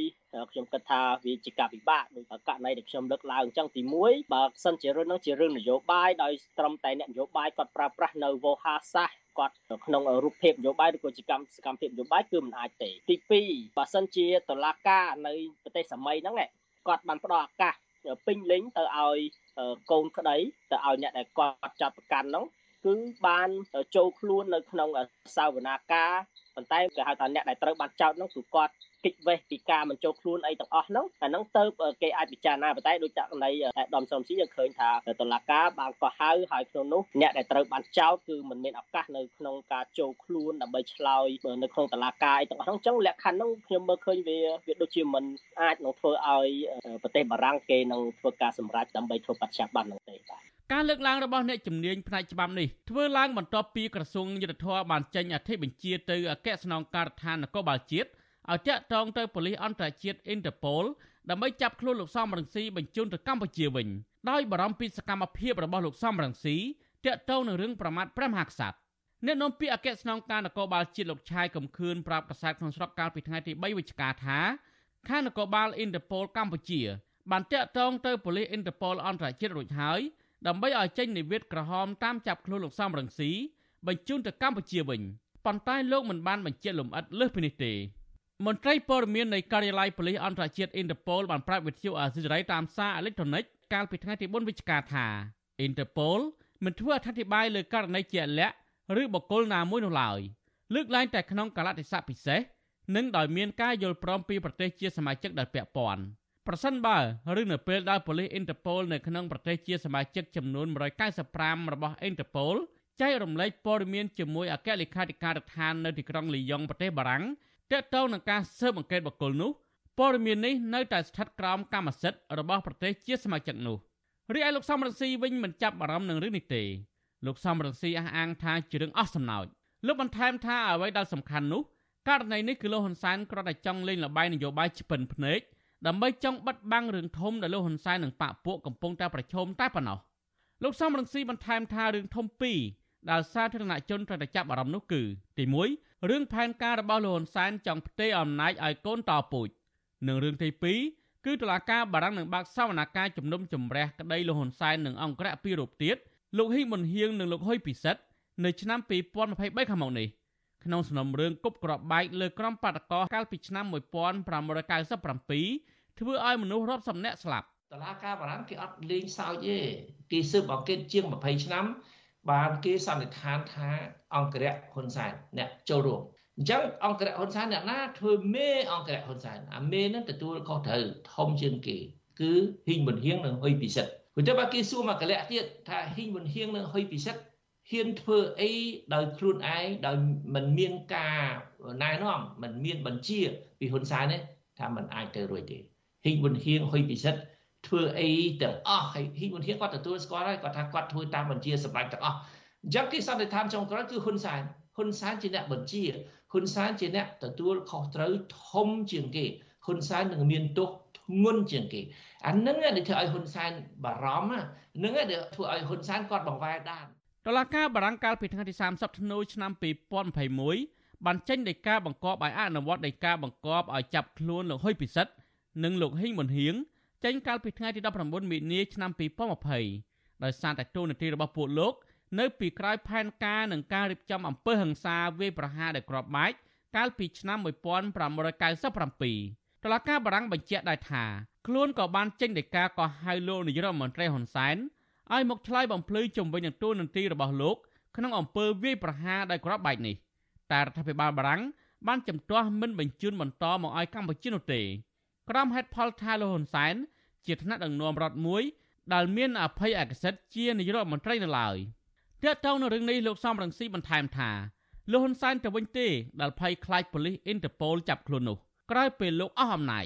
ខ្ញុំគិតថាវាជាការពិបាកដោយករណីដែលខ្ញុំលើកឡើងអញ្ចឹងទី1បើសិនជារឿងនោះជារឿងនយោបាយដោយត្រឹមតែអ្នកនយោបាយគាត់ប្រើប្រាស់នៅវោហាសាស្ត្រគាត់ក្នុងរូបភាពនយោបាយឬក៏ជាកម្មសកម្មភាពនយោបាយគឺមិនអាចទេទី2បើសិនជាតឡាការនៅប្រទេសសម័យហ្នឹងគាត់បានផ្ដល់ឱកាសពេញលេញទៅឲ្យ កូនក្តីទៅឲ្យអ្នកដែលគាត់ចាប់ប្រកាន់ហ្នឹងគឺបានចូលខ្លួននៅក្នុងសាវនាការប៉ុន្តែគេហៅថាអ្នកដែលត្រូវបានចោទនោះគឺគាត់ គេចវេះពីការមិនចូលខ្លួនអីទាំងអស់ហ្នឹងអាហ្នឹងទៅគេអាចពិចារណាប៉ុន្តែដូចករណីដំសំស៊ីយើងឃើញថាតឡាការបានកោះហៅហើយក្នុងនោះអ្នកដែលត្រូវបានចោទគឺមិនមានឱកាសនៅក្នុងការចូលខ្លួនដើម្បីឆ្លើយនៅក្នុងតឡាការអីទាំងអស់ហ្នឹងអញ្ចឹងលក្ខខណ្ឌហ្នឹងខ្ញុំមើលឃើញវាវាដូចជាមិនអាចនឹងធ្វើឲ្យប្រទេសបារាំងគេនឹងធ្វើការសម្រេចដើម្បីធ្វើបច្ចុប្បន្នហ្នឹងទេបាទការលើកឡើងរបស់អ្នកជំនាញផ្នែកច្បាប់នេះធ្វើឡើងបន្ទាប់ពីក្រសួងយុទ្ធភ័ពបានចេញអធិបញ្ជាទៅអគ្គស្នងការដ្ឋាននគរបាលជាតិ ឲ្យតាក់ទងទៅប៉ូលីសអន្តរជាតិ Interpol ដើម្បីចាប់ខ្លួនលោកសំរងស៊ីបញ្ជូនទៅកម្ពុជាវិញដោយបារម្ភពីសកម្មភាពរបស់លោកសំរងស៊ីតាក់ទងនឹងរឿងប្រមាថព្រះមហាក្សត្រអ្នកនាំពាក្យអគ្គស្នងការនគរបាលជាតិលោកឆាយកំខឿនប្រាប់ប្រសាទក្នុងស្រុកកាលពីថ្ងៃទី3វិច្ឆិកាថាខាងនគរបាល Interpol កម្ពុជាបានតាក់ទងទៅប៉ូលីស Interpol អន្តរជាតិរួចហើយដើម្បីឲ្យចេញនិវេតក្រហមតាមចាប់ខ្លួនលោកសំរងស៊ីបញ្ជូនទៅកម្ពុជាវិញប៉ុន្តែលោកមិនបានបញ្ជាក់លម្អិតលើសពីនេះទេ មន្ត្រីព័ត៌មាននៃការិយាល័យប៉ូលីសអន្តរជាតិ Interpol បានប្រាប់វិទ្យុអាស៊ីសេរីតាមសារអេឡិចត្រូនិកកាលពីថ្ងៃទី4វិច្ឆិកាថា Interpol មិនធ្វើអធិប្បាយលើករណីជាក់លាក់ឬបុគ្គលណាមួយនោះឡើយលើកឡើងតែក្នុងកលតិស័កពិសេសនិងដោយមានការយល់ព្រមពីប្រទេសជាសមាជិកដែលពាក់ព័ន្ធប្រសិនបើឬនៅពេលដែលប៉ូលីស Interpol នៅក្នុងប្រទេសជាសមាជិកចំនួន195របស់ Interpol ចែករំលែកព័ត៌មានជាមួយអគ្គលេខាធិការដ្ឋាននៅទីក្រុងលីយ៉ុងប្រទេសបារាំង ទាក់ទងនឹងការស៊ើបអង្កេតបុគ្គលនោះព័ត៌មាននេះនៅតែស្ថិតក្រោមកម្មសិទ្ធិរបស់ប្រទេសជាសមាជិកនោះរីឯលោកសំរងស៊ីវិញមិនចាប់អារម្មណ៍នឹងរឿងនេះទេលោកសំរងស៊ីអះអាងថាជារឿងអស់សំណើចលោកបន្ថែមថាអ្វីដែលសំខាន់នោះករណីនេះគឺលោកហ៊ុនសែនគ្រាន់តែចង់លេងល្បែងនយោបាយឆ្ពិនភ្នែកដើម្បីចង់បិទបាំងរឿងធំដែលលោកហ៊ុនសែននិងបកពួកកំពុងតែប្រឈមតែប៉ុណ្ណោះលោកសំរងស៊ីបន្ថែមថារឿងធំពីរដែលសាធារណជនត្រូវតែចាប់អារម្មណ៍នោះគឺទី1រឿងផែនការរបស់លោកហ៊ុនសែនចង់ផ្ទេរអំណាចឲ្យកូនតពូជនិងរឿងទី2គឺតុលាការបារាំងនឹងបើកសវនកម្មជំនុំជម្រះក្តីលោកហ៊ុនសែននិងអង្គរៈពីររូបទៀតលោកហ៊ីមុនហៀងនិងលោកហ៊ុយពិសិដ្ឋនៅឆ្នាំ2023ខាងមុខនេះក្នុងសំណុំរឿងគប់ក្របបែកលើក្រុមបាតកោកាលពីឆ្នាំ1597ធ្វើឲ្យមនុស្សរាប់សិបនាក់ស្លាប់តឡាការបារាំងគេអត់លេងសើចទេគេស៊ើបអង្កេតជាង20ឆ្នាំ បានគេសន្និដ្ឋានថាអង្គរៈហ៊ុនសែនអ្នកចូលរួមអញ្ចឹងអង្គរៈហ៊ុនសែនអ្នកណាធ្វើមេអង្គរៈហ៊ុនសែនអាមេនឹងទទួលខុសត្រូវធំជាងគេ គឺហ៊ីងមុនហៀងនិងហ៊ុយពិសិដ្ឋព្រោះតែបើគេសួរមកកលៈទៀតថាហ៊ីងមុនហៀងនិងហ៊ុយពិសិដ្ឋហ៊ានធ្វើអីដោយខ្លួនឯងដោយមិនមានការណែនាំមិនមានបញ្ជាពីហ៊ុនសែនទេថាมันអាចទៅរួចទេហ៊ីងមុនហៀងហ៊ុយពិសិដ្ឋ ធ្វើអីទាំងអស់ហើយហ៊ីងមុនហៀងគាត់ទទួលស្គាល់ហើយគាត់ថាគាត់ធ្វើតាមបញ្ជាសម្រាប់ទាំងអស់អញ្ចឹងគេសន្និដ្ឋានចុងក្រោយគឺហ៊ុនសែនហ៊ុនសែនជាអ្នកបញ្ជាហ៊ុនសែនជាអ្នកទទួលខុសត្រូវធំជាងគេហ៊ុនសែននឹងមានទោសធ្ងន់ជាងគេអានឹងដែលធ្វើឲ្យហ៊ុនសែនបារម្ភហ្នឹងដែលធ្វើឲ្យហ៊ុនសែនគាត់បង្វែរដានតឡាការបារាំងកាលពីថ្ងៃទី30ធ្នូឆ្នាំ2021បានចេញដីកាបង្គាប់ឲ្យអនុវត្តដីកាបង្គាប់ឲ្យចាប់ខ្លួនលោកហ៊ុយពិសិដ្ឋនិងលោកហ៊ីងមុនហៀង ចេញកាលពីថ្ងៃទី19មីនាឆ្នាំ2020ដោយសារតែទូនាទីរបស់ពួកលោក នៅពីក្រោយផែនការនឹងការរៀបចំអំពើហិង្សាវាយប្រហារដែលក្របបែកកាលពីឆ្នាំ1597តឡាការបារាំងបញ្ជាក់ដែរថាខ្លួនក៏បានចេញដីកាកោះហៅលោកនាយរដ្ឋមន្ត្រីហ៊ុនសែនឲ្យមកឆ្លើយបំភ្លឺជំវិញនឹងទូនាទីរបស់លោកក្នុងអំពើវាយប្រហារដោយក្របបែកនេះតែរដ្ឋាភិបាលបារាំងបានចំទាស់មិនបញ្ជូនបន្តមកឲ្យកម្ពុជានោះទេ ក្រុមហេតុផលថាលោកហ៊ុនសែនជាថ្នាក់ដឹកនាំរដ្ឋមួយដែលមានអភ័យឯកសិទ្ធិជានាយករដ្ឋមន្ត្រីនៅឡើយទាក់ទងនឹងរឿងនេះលោកសំរងស៊ីបន្ថែមថាលោកហ៊ុនសែនទៅវិញទេដែលភ័យខ្លាចប៉ូលីសអ៊ីនតឺប៉ូលចាប់ខ្លួននោះក្រោយពេលលោកអស់អំណាច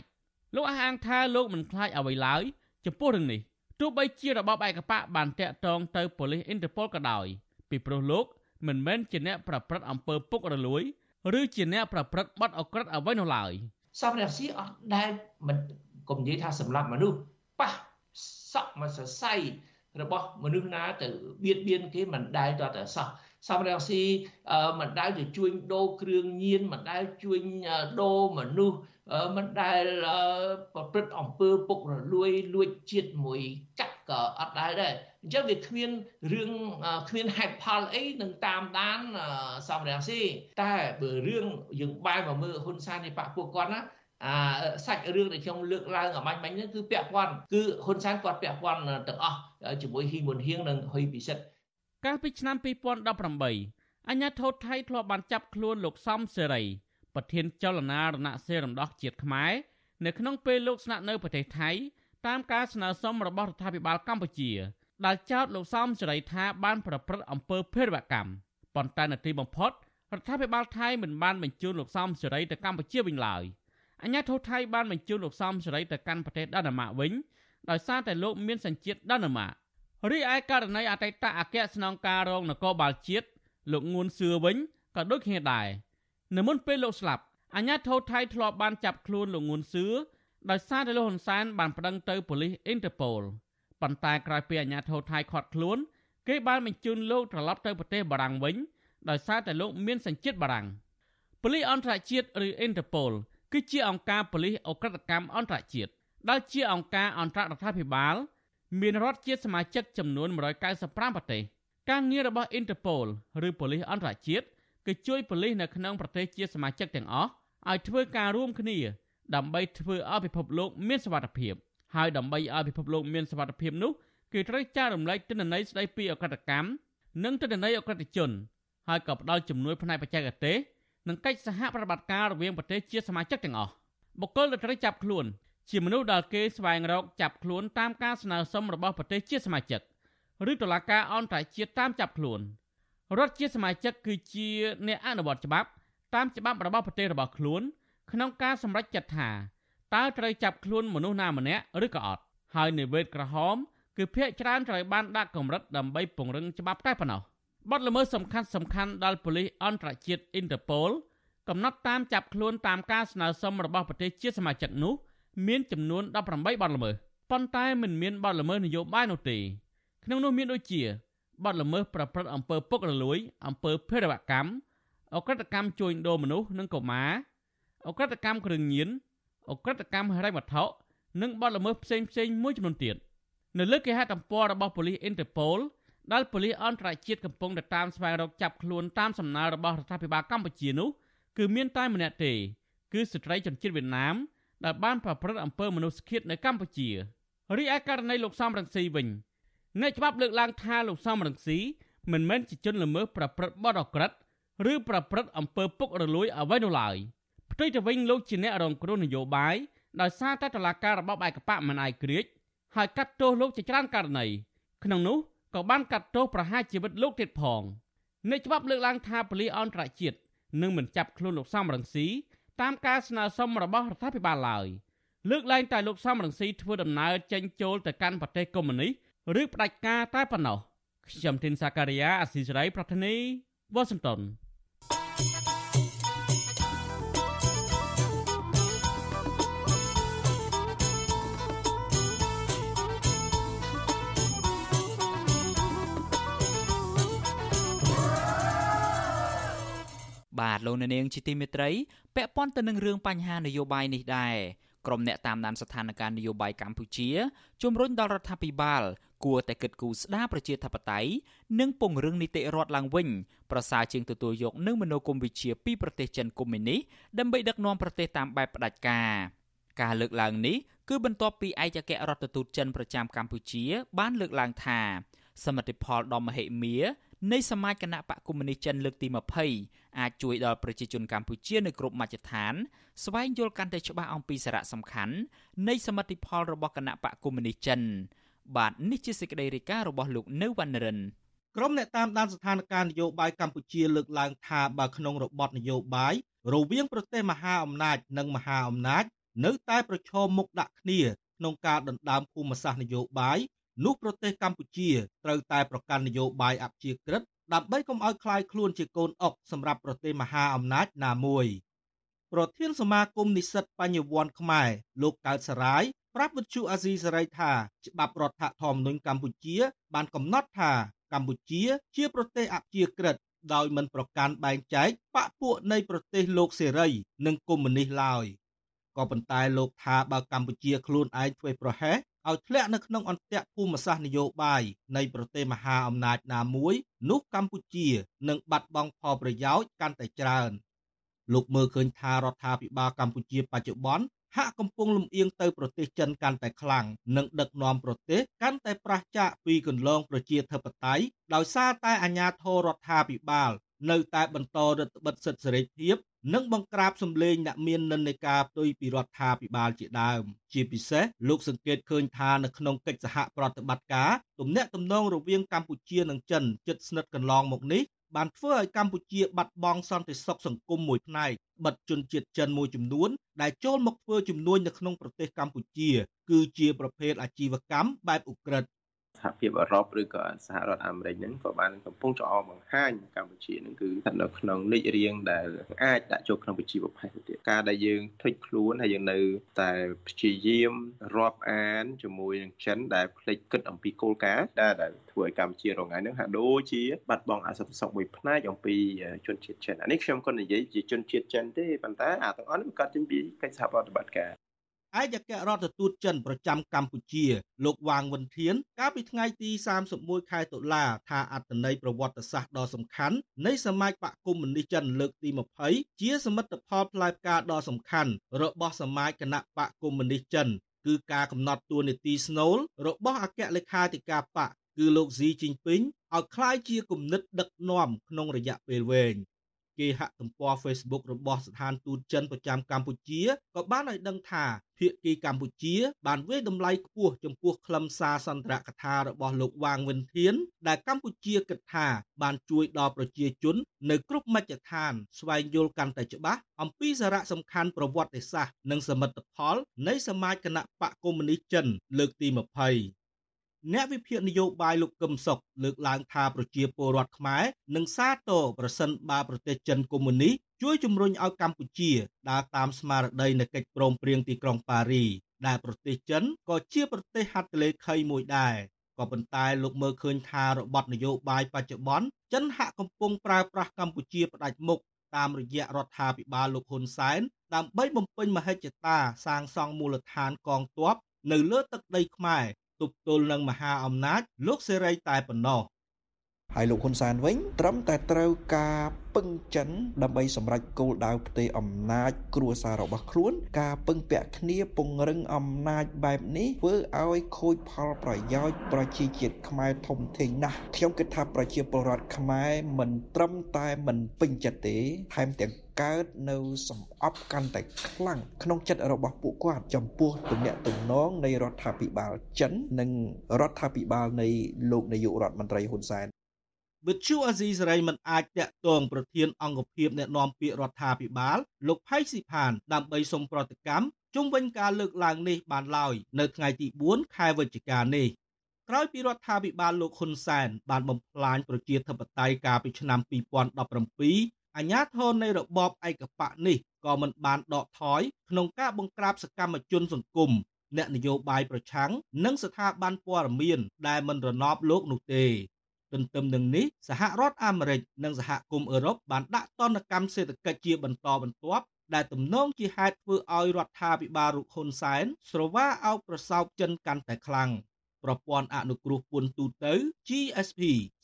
លោកអះអាងថាលោកមិនខ្លាចអ្វីឡើយចំពោះរឿងនេះទោះបីជារបបឯកបកបានតាក់ទងទៅប៉ូលីសអ៊ីនតឺប៉ូលក៏ដោយពីព្រោះលោកមិនមែនជាអ្នកប្រព្រឹត្តអំពើពុករលួយ ឬជាអ្នកប្រព្រឹត្តបទអក្រិតអ្វីនោះឡើយ សំរងស៊ីអត់ដែលមិនកុំនិយាយថាសម្លាប់មនុស្សប៉ះសក់មកសរសៃរបស់មនុស្សណាទៅបៀតបៀនគេមិនដែលតតែសោះសំរងស៊ីមិនដែលទៅជួញដូរគ្រឿងញៀនមិនដែលជួញដូរមនុស្ស មិនដែលប្រព្រឹត្តអំពើពុករលួយលួចជាតិមួយកាក់ក៏អត់ដែលដែរអញ្ចឹងវាគ្មានរឿងគ្មានហេតុផលអីនឹងតាមដានសំរងស៊ីតែបើរឿងយើងបែរមកមើលហ៊ុនសែននៃបកពួកគាត់ណាអាសាច់រឿងដែលខ្ញុំលើកឡើងអាមាញ់មិញហ្នឹងគឺពាក់ព័ន្ធគឺហ៊ុនសែនគាត់ពាក់ព័ន្ធទាំងអស់ជាមួយហ៊ីមុនហៀងនិងហ៊ុយពិសិដ្ឋកាលពីឆ្នាំ2018អាញាធរថៃធ្លាប់បានចាប់ខ្លួនលោកសំសេរី ប្រធានចលនារណសេរីរំដោះជាតិខ្មែរនៅក្នុងពេលលោកស្នាក់នៅប្រទេសថៃតាមការស្នើសុំរបស់រដ្ឋាភិបាលកម្ពុជាដែលចោទលោកសំសេរីថាបានប្រព្រឹត្តអំពើភេរវកម្មប៉ុន្តែនៅទីបំផុតរដ្ឋាភិបាលថៃមិនបានបញ្ជូនលោកសំសេរីទៅកម្ពុជាវិញឡើយអាញាធរថៃបានបញ្ជូនលោកសំសេរីទៅកាន់ប្រទេសដាណាម៉ាកវិញដោយសារតែលោកមានសញ្ជាតិដាណាម៉ាករីឯករណីអតីតអគ្គស្នងការរងនគរបាលជាតិលោកងួនសឿវិញក៏ដូចគ្នាដែរ នៅមុនពេលលោកស្លាប់អាញាធរថៃធ្លាប់បានចាប់ខ្លួនលោកងួនសឿដោយសារតែលោកហ៊ុនសែនបានប្តឹងទៅប៉ូលីសអ៊ីនតឺប៉ូលប៉ុន្តែក្រោយពីអាញាធរថៃខាត់ខ្លួន គេបានបញ្ជូនលោកត្រឡប់ទៅប្រទេសបារាំងវិញដោយសារតែលោកមានសញ្ជាតិបារាំងប៉ូលីសអន្តរជាតិឬអ៊ីនតឺប៉ូលគឺជាអង្គការប៉ូលីសអ ுக ្រិតកម្មអន្តរជាតិដែលជាអង្គការអន្តររដ្ឋាភិបាលមានរដ្ឋជាសមាជិកចំនួន195ប្រទេសការងាររបស់ Interpol ឬប៉ូលីសអន្តរជាតិ គឺជួយប៉ូលីសនៅក្នុងប្រទេសជាសមាជិកទាំងអស់ឲ្យធ្វើការរួមគ្នាដើម្បីធ្វើឲ្យពិភពលោកមានសុវត្ថិភាពហើយដើម្បីឲ្យពិភពលោកមានសុវត្ថិភាពនោះគឺត្រូវចែករំលែកទិន្នន័យស្ដីពីអក្រិតកម្មនិងទិន្នន័យអក្រិតជនហើយក៏ផ្ដល់ជំនួយផ្នែកបច្ចេកទេសនិងកិច្ចសហប្រតិបត្តិការរវាងប្រទេសជាសមាជិកទាំងអស់បុគ្គលដែលត្រូវចាប់ខ្លួនជាមនុស្សដែលគេស្វែងរកចាប់ខ្លួនតាមការស្នើសុំរបស់ប្រទេសជាសមាជិកឬតុលាការអន្តរជាតិតាមចាប់ខ្លួន រដ្ឋជាសមាជិកគឺជាអ្នកអនុវត្តច្បាប់តាមច្បាប់របស់ប្រទេសរបស់ខ្លួន ក្នុងការសម្រេចចិត្តថាតើត្រូវចាប់ខ្លួនមនុស្សណាម្នាក់ឬក៏អត់ហើយនិវេតក្រហមគឺភាកច្រើនត្រូវបានដាក់កម្រិតដើម្បីពង្រឹងច្បាប់តែប៉ុណ្ណោះបទល្មើសសំខាន់សំខាន់ដល់ប៉ូលីសអន្តរជាតិ Interpol កំណត់តាមចាប់ខ្លួនតាមការស្នើសុំរបស់ប្រទេសជាសមាជិកនោះ មានចំនួន18បទល្មើសប៉ុន្តែមិនមានបទល្មើសនយោបាយនោះទេក្នុងនោះមានដូចជា បទល្មើសប្រព្រឹត្តអំពើពុករលួយអំពើភេរវកម្មអក្រិតកម្មជួញដូរមនុស្សនិងកុមារអក្រិតកម្មគ្រឿងញៀនអក្រិតកម្មហិរញ្ញវត្ថុនិងបទល្មើសផ្សេងផ្សេងមួយចំនួនទៀតនៅលើគេហទំព័ររបស់ប៉ូលីសអ៊ីនតឺប៉ូលដែលប៉ូលីសអន្តរជាតិកំពុងតែតាមស្វែងរកចាប់ខ្លួនតាមសំណើរបស់រដ្ឋាភិបាលកម្ពុជានោះគឺមានតែម្នាក់ទេគឺស្ត្រីជនជាតិវៀតណាមដែលបានប្រព្រឹត្តអំពើមនុស្សឃាតនៅកម្ពុជារីឯករណីលោកសំរងស៊ីវិញ អ្នកច្បាប់លើកឡើងថាលោកសំរងស៊ីមិនមែនជាជនល្មើសប្រព្រឹត្តបទអក្រិតឬប្រព្រឹត្តអំពើពុករលួយអ្វីនោះឡើយផ្ទុយទៅវិញលោកជាអ្នករងគ្រោះនយោបាយដោយសារតែតឡាការរបបឯកបកមិនអាយក្រិចហើយកាត់ទោសលោកជាច្រើនករណីក្នុងនោះក៏បានកាត់ទោសប្រហារជីវិតលោកទៀតផងអ្នកច្បាប់លើកឡើងថាប៉ូលីសអន្តរជាតិនឹងមិនចាប់ខ្លួនលោកសំរងស៊ីតាមការស្នើសុំរបស់រដ្ឋាភិបាលឡើយលើកឡើងតែលោកសំរងស៊ីធ្វើដំណើរចេញចូលទៅកាន់ប្រទេសកុម្មុយនីស ឬផ្ដាច់ការតែប៉ុណ្ណោះខ្ញុំធីនសាការីយ៉ាអស៊ីសេរីប្រធានីវ៉ាស៊ីនតោនបាទលោកអ្នកនាងជាទីមេត្រីពាក់ព័ន្ធទៅនឹងរឿងបញ្ហានយោបាយនេះដែរ ក្រុមអ្នកតាមដានស្ថានភាពនយោបាយកម្ពុជាជំរុញដល់រដ្ឋាភិបាលគួរតែគិតគូរស្ដារប្រជាធិបតេយ្យនិងពង្រឹងនីតិរដ្ឋឡើងវិញប្រសើរជាងទទួលយកនឹងមនោគមវិជ្ជាពីប្រទេសចិនកុម្មុយនីសដើម្បីដឹកនាំប្រទេសតាមបែបផ្ដាច់ការការលើកឡើងនេះគឺបន្ទាប់ពីឯកអគ្គរដ្ឋទូតចិនប្រចាំកម្ពុជា បានលើកឡើងថាសមិទ្ធផលដ៏មហិមា នៃសមាជគណៈបកកុម្មុយនីសចិនលើកទី20អាចជួយដល់ប្រជាជនកម្ពុជានៅគ្រប់មជ្ឈដ្ឋាន ស្វែងយល់កាន់តែច្បាស់អំពីសារៈសំខាន់នៃសមិទ្ធផលរបស់គណៈបកកុម្មុយនីសចិន បាទនេះជាសេចក្តីរាយការណ៍របស់លោកនៅវណ្ណរិនក្រុមអ្នកតាមដានស្ថានភាពនយោបាយកម្ពុជាលើកឡើងថាបើក្នុងរបបនយោបាយរវាងប្រទេសមហាអំណាចនិងមហាអំណាចនៅតែប្រឈមមុខដាក់គ្នាក្នុងការដណ្ដើមភូមិសាស្ត្រនយោបាយ នោះប្រទេសកម្ពុជាត្រូវតែប្រកាន់នយោបាយអព្យាក្រឹតដើម្បីកុំឲ្យคลายខ្លួនជាកូនអុកសម្រាប់ប្រទេសមហាអំណាចណាមួយប្រធានសមាគមនិស្សិតបញ្ញវន្តខ្មែរលោកកើតសរាយប្រាប់វិទ្យុអាស៊ីសេរីថាច្បាប់រដ្ឋធម្មនុញ្ញកម្ពុជា បានកំណត់ថាកម្ពុជា ជាប្រទេសអព្យាក្រឹតដោយមិនប្រកាន់បែងចែកបកពួកនៃប្រទេសលោកសេរី និងកុម្មុយនីសឡើយក៏ប៉ុន្តែលោកថាបើកម្ពុជាខ្លួនឯងធ្វើប្រហែស ឲ្យធ្លាក់នៅក្នុងអន្ទាក់ភូមិសាស្ត្រនយោបាយនៃប្រទេសមហាអំណាចណាមួយនោះកម្ពុជានឹងបាត់បង់ផលប្រយោជន៍កាន់តែច្រើនលោកមើលឃើញថារដ្ឋាភិបាលកម្ពុជាបច្ចុប្បន្នហាក់កំពុងលំអៀងទៅប្រទេសចិនកាន់តែខ្លាំងនិងដឹកនាំប្រទេសកាន់តែប្រឆាចពីគន្លងប្រជាធិបតេយ្យដោយសារតែអាញាធររដ្ឋាភិបាល នៅតែបន្តរដ្ឋបិទសិទ្ធិសេរីភាព និងបង្ក្រាបសម្លេងអ្នកមាននិន្នាការផ្ទុយពីរដ្ឋាភិបាលជាដើម ជាពិសេសលោកសង្កេតឃើញថានៅក្នុងកិច្ចសហប្រតិបត្តិការទំនាក់ទំនងរវាងកម្ពុជានិងចិនជិតស្និទ្ធកន្លងមកនេះបានធ្វើឲ្យកម្ពុជាបាត់បង់សន្តិសុខសង្គមមួយផ្នែកបិទជនជាតិចិនមួយចំនួនដែលចូលមកធ្វើជំនួញនៅក្នុងប្រទេសកម្ពុជា គឺជាប្រភេទអាជីវកម្មបែបឧក្រិដ្ឋ សហភាពអឺរ៉ុបឬក៏សហរដ្ឋអាមេរិកហ្នឹងក៏បានកំពុងចោលបង្ហាញកម្ពុជាហ្នឹងគឺស្ថិតនៅក្នុងលេខរៀងដែលអាចដាក់ចូលក្នុងវិជីវភ័យទៅទៀតការដែលយើងធុចខ្លួនហើយយើងនៅតែព្យាយាមរាប់អានជាមួយនឹងចិនដែលផ្លេចគិតអំពីគោលការណ៍ដែលដែលធ្វើឲ្យកម្ពុជារងថ្ងៃហ្នឹងហាក់ដូចជាបាត់បង់អសន្តិសុខមួយផ្នែកអំពីជនជាតិចិនអានេះខ្ញុំក៏និយាយជាជនជាតិចិនទេប៉ុន្តែអាទាំងអស់នេះកើតចេញពីកិច្ចសហប្រតិបត្តិការ ឯកអគ្គរដ្ឋទូតចិនប្រចាំកម្ពុជា លោកវ៉ាងវិនធាន កាលពីថ្ងៃទី31ខែតុលាថាអត្តន័យប្រវត្តិសាស្ត្រដ៏សំខាន់នៃសមាជបកកុម្មុយនីសចិនលើកទី20ជាសមិទ្ធផលផ្លែផ្កាដ៏សំខាន់របស់សមាជគណៈបកកុម្មុយនីសចិន គឺការកំណត់តួនាទីស្នូលរបស់អគ្គលេខាធិការបកគឺលោកស៊ីជីងពីងឲ្យคล้ายជាគំនិតដឹកនាំក្នុងរយៈពេលវែង គេហទំព័រ Facebook របស់ស្ថានទូតចិនប្រចាំកម្ពុជាក៏បានឲ្យដឹងថាភាគីកម្ពុជា បានវាយតម្លៃខ្ពស់ចំពោះខ្លឹមសារសន្ទរកថារបស់លោកវ៉ាងវិនធាន ដែលកម្ពុជាគិតថាបានជួយដល់ប្រជាជន នៅគ្រប់មជ្ឈដ្ឋាន ស្វែងយល់កាន់តែច្បាស់អំពីសារៈសំខាន់ប្រវត្តិសាស្ត្រនិងសមិទ្ធផលនៃសមាជគណៈបកកុម្មុយនីសចិនលើកទី20 អ្នកវិភាគនយោបាយលោកកឹមសុខលើកឡើងថាប្រជាពលរដ្ឋខ្មែរនឹងសាទរប្រសិនបើប្រទេសចិនកុម្មុយនីសជួយជំរុញឲ្យកម្ពុជាដើរតាមស្មារតីនៃកិច្ចព្រមព្រៀងទីក្រុងប៉ារីដែលប្រទេសចិនក៏ជាប្រទេសហត្ថលេខីមួយដែរក៏ប៉ុន្តែលោកមើលឃើញថារបបនយោបាយបច្ចុប្បន្នចិនហាក់កំពុងប្រើប្រាស់កម្ពុជាផ្ដាច់មុខតាមរយៈរដ្ឋាភិបាលលោកហ៊ុនសែនដើម្បីបំពេញមហិច្ឆតាសាងសង់មូលដ្ឋានកងទ័ពនៅលើទឹកដីខ្មែរ ទប់ទល់នឹងមហាអំណាចលោកសេរីតែប៉ុណ្ណោះ ហើយលោកហ៊ុនសែនវិញត្រឹមតែត្រូវការពឹងចិនដើម្បីសម្រេចគោលដៅផ្ទៃអំណាចគ្រួសាររបស់ខ្លួន ការពឹងពាក់គ្នាពង្រឹងអំណាចបែបនេះធ្វើឲ្យខូចផលប្រយោជន៍ប្រជាជាតិខ្មែរធំធេងណាស់ខ្ញុំគិតថាប្រជាពលរដ្ឋខ្មែរមិនត្រឹមតែមិនពេញចិត្តទេថែមទាំងកើតនៅសំអប់កាន់តែខ្លាំងក្នុងចិត្តរបស់ពួកគាត់ចំពោះទំនាក់ទំនងនៃរដ្ឋាភិបាលចិន និងរដ្ឋាភិបាលនៃលោកនាយករដ្ឋមន្ត្រីហ៊ុនសែន វិទ្យុអាស៊ីសេរីមិនអាចតាក់ទងប្រធានអង្គភិបអ្នកណែនាំពាក្យរដ្ឋាភិបាលលោកផៃស៊ីផានដើម្បីសុំប្រតិកម្មជុំវិញការលើកឡើងនេះបានឡើយនៅថ្ងៃទី4ខែវិច្ឆិកានេះក្រោយពីរដ្ឋាភិបាលលោកហ៊ុនសែនបានបំផ្លាញប្រជាធិបតេយ្យកាលពីឆ្នាំ2017អាញាធរនៃរបបឯកបកនេះក៏មិនបានដកថយក្នុងការបង្ក្រាបសកម្មជនសង្គមអ្នកនយោបាយប្រឆាំងនិងស្ថាប័នព័ត៌មានដែលមិនរណបលោកនោះទេ ទន្ទឹមនឹងនេះសហរដ្ឋអាមេរិកនិងសហគមន៍អឺរ៉ុបបានដាក់ទណ្ឌកម្មសេដ្ឋកិច្ចជាបន្តបន្ទាប់ដែលទំនងជាហេតុធ្វើឲ្យរដ្ឋាភិបាលរុកហ៊ុនសែនស្រវាអោបប្រសោបចិនកាន់តែខ្លាំងប្រព័ន្ធអនុគ្រោះពន្ធទូទៅ GSP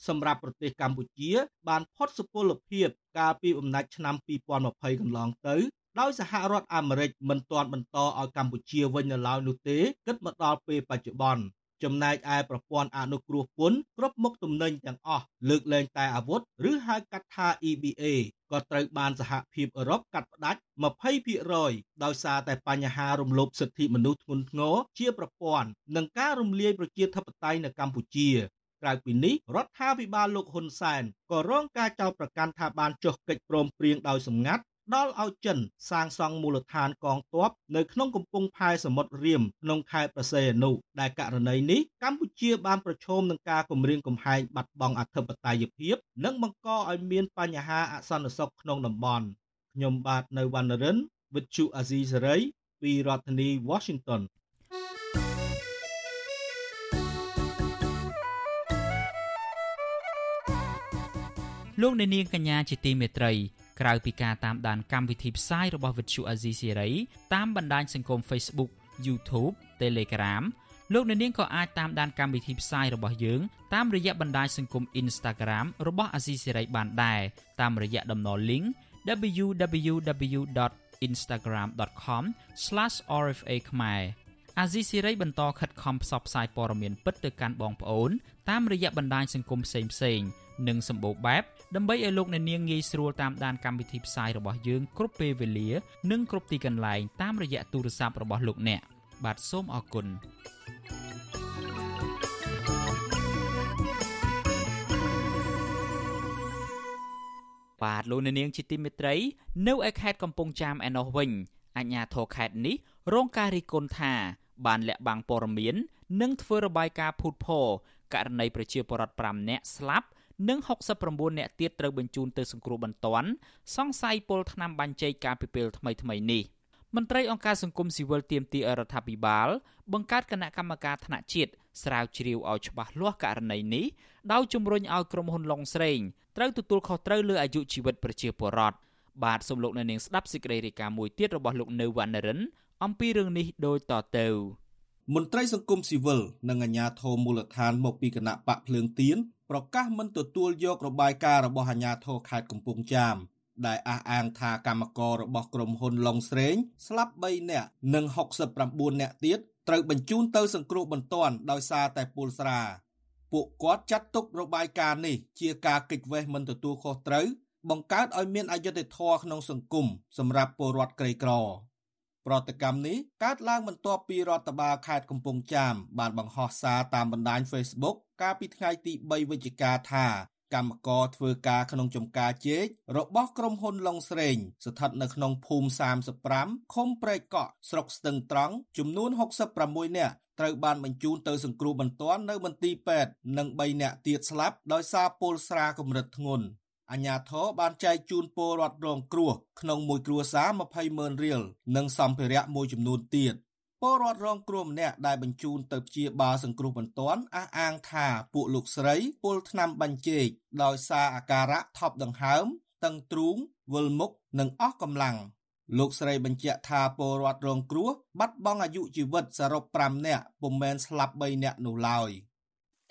សម្រាប់ប្រទេសកម្ពុជា បានផុតសុពលភាព កាលពីអំណាចឆ្នាំ2020កន្លងទៅដោយសហរដ្ឋអាមេរិកមិនទាន់បន្តឲ្យកម្ពុជាវិញនៅឡើយនោះទេគិតមកដល់ពេលបច្ចុប្បន្ន ចំណែកឯប្រព័ន្ធអនុគ្រោះពន្ធគ្រប់មុខទំនិញទាំងអស់លើកលែងតែអាវុធឬហៅកាត់ថា EBA ក៏ត្រូវបានសហភាពអឺរ៉ុបកាត់ផ្តាច់20%ដោយសារតែបញ្ហារំលោភសិទ្ធិមនុស្សធ្ងន់ធ្ងរជាប្រព័ន្ធនិងការរំលាយប្រជាធិបតេយ្យនៅកម្ពុជាក្រៅពីនេះរដ្ឋាភិបាលលោកហ៊ុនសែនក៏រងការចោទប្រកាន់ថាបានចុះកិច្ចព្រមព្រៀងដោយសម្ងាត់ ដល់ឲ្យចិនសាងសង់មូលដ្ឋានកងទ័ពនៅក្នុងកំពង់ផែសមុទ្ររៀមក្នុងខេត្តប្រសេអនុដែលករណីនេះកម្ពុជាបានប្រឈមនឹងការគំរាមកំហែងបាត់បង់អធិបតេយ្យភាព និងបង្កឲ្យមានបញ្ហាអសន្តិសុខក្នុងតំបន់ខ្ញុំបាទនៅវណ្ណរិន with Chu Azizi Saray ពីរដ្ឋធានី Washington លោកអ្នកនាងកញ្ញាជាទីមេត្រី ក្រៅពីការតាមដានកម្មវិធីផ្សាយរបស់ Vuthu Azizi Siri តាមបណ្ដាញសង្គម Facebook YouTube Telegram លោកអ្នកនាងក៏អាចតាមដានកម្មវិធីផ្សាយរបស់យើងតាមរយៈបណ្ដាញសង្គម Instagram របស់ Azizi Siri បានដែរតាមរយៈតំណ link www instagram.com/rfa ខ្មែរអាស៊ីសេរីបន្តខិតខំផ្សព្វផ្សាយព័ត៌មានពិតទៅកាន់បងប្អូនតាមរយៈបណ្ដាញសង្គមផ្សេងៗ និងសម្បូរបែបដើម្បីឲ្យលោកអ្នកនាងងាយស្រួលតាមដានកម្មវិធីផ្សាយរបស់យើងគ្រប់ពេលវេលា និងគ្រប់ទីកន្លែងតាមរយៈទូរស័ព្ទរបស់លោកអ្នកបាទសូមអរគុណបាទលោកអ្នកនាងជាទីមេត្រី នៅឯខេត្តកំពង់ចាមឯណោះវិញអាជ្ញាធរខេត្តនេះរងការរិះគន់ថាបានលាក់បាំងព័ត៌មាន និងធ្វើរបាយការណ៍ភូតភរករណីប្រជាពលរដ្ឋ5នាក់ស្លាប់ និង69នាក់ទៀតត្រូវបញ្ជូនទៅសង្គ្រោះបន្ទាន់សង្ស័យពលថ្នាំបាញ់ចេកកាលពីពេលថ្មីៗនេះមន្ត្រីអង្គការសង្គមស៊ីវិលទាមទារឲ្យរដ្ឋាភិបាល បង្កើតគណៈកម្មការថ្នាក់ជាតិស្រាវជ្រាវឲ្យច្បាស់លាស់ករណីនេះដោយជំរុញឲ្យក្រុមហ៊ុនឡុងស្រេងត្រូវទទួលខុសត្រូវលើអាយុជីវិតប្រជាពលរដ្ឋបាទសូមលោកអ្នកនាងស្ដាប់សេចក្តីរាយការណ៍មួយទៀតរបស់លោកនៅវណ្ណរិនអំពីរឿងនេះដូចតទៅ មន្ត្រីសង្គមស៊ីវិលនិងអាជ្ញាធរមូលដ្ឋានមកពីគណៈបកភ្លើងទៀនប្រកាសមិនទទួលយករបាយការណ៍របស់អាជ្ញាធរខេត្តកំពង់ចាមដែលអះអាងថាកម្មកររបស់ក្រុមហ៊ុនឡុងស្រេងស្លាប់3នាក់និង69នាក់ទៀតត្រូវបញ្ជូនទៅសង្គ្រោះបន្ទាន់ដោយសារតែពុលស្រាពួកគាត់ចាត់ទុករបាយការណ៍នេះជាការកិច្ចវេះមិនទទួលខុសត្រូវបង្កើតឲ្យមានអយុត្តិធម៌ក្នុងសង្គមសម្រាប់ពលរដ្ឋក្រីក្រ ប្រតិកម្មនេះកើតឡើងបន្ទាប់ពីរដ្ឋបាលខេត្តកំពង់ចាមបានបង្ហោះសារតាមបណ្ដាញ Facebook កាលពីថ្ងៃទី3វិច្ឆិកាថាកម្មករធ្វើការក្នុងចំការជែករបស់ក្រុមហ៊ុនឡុងស្រេង ស្ថិតនៅក្នុងភូមិ35ឃុំព្រែកកក់ស្រុកស្ទឹងត្រង់ចំនួន66នាក់ត្រូវបានបញ្ជូនទៅសង្គ្រោះបន្ទាន់នៅមន្ទីរពេទ្យនិង3នាក់ទៀតស្លាប់ដោយសារពុលស្រាកម្រិតធ្ងន់ អាញាធរបានចែកជូនពលរដ្ឋរងគ្រោះក្នុងមួយគ្រួសារ20ម៉ឺនរៀលនិងសម្ភារៈមួយចំនួនទៀតពលរដ្ឋរងគ្រោះម្នាក់ដែលបញ្ជូនទៅព្យាបាលសង្គ្រោះបន្ទាន់អះអាងថាពួកលោកស្រីពលថ្នាំបាញ់ជែកដោយសារអាការៈថប់ដង្ហើមតឹងទ្រូងវិលមុខនិងអស់កម្លាំងលោកស្រីបញ្ជាក់ថាពលរដ្ឋរងគ្រោះបាត់បង់អាយុជីវិតសរុប5នាក់ពុំមែនស្លាប់3នាក់នោះឡើយ។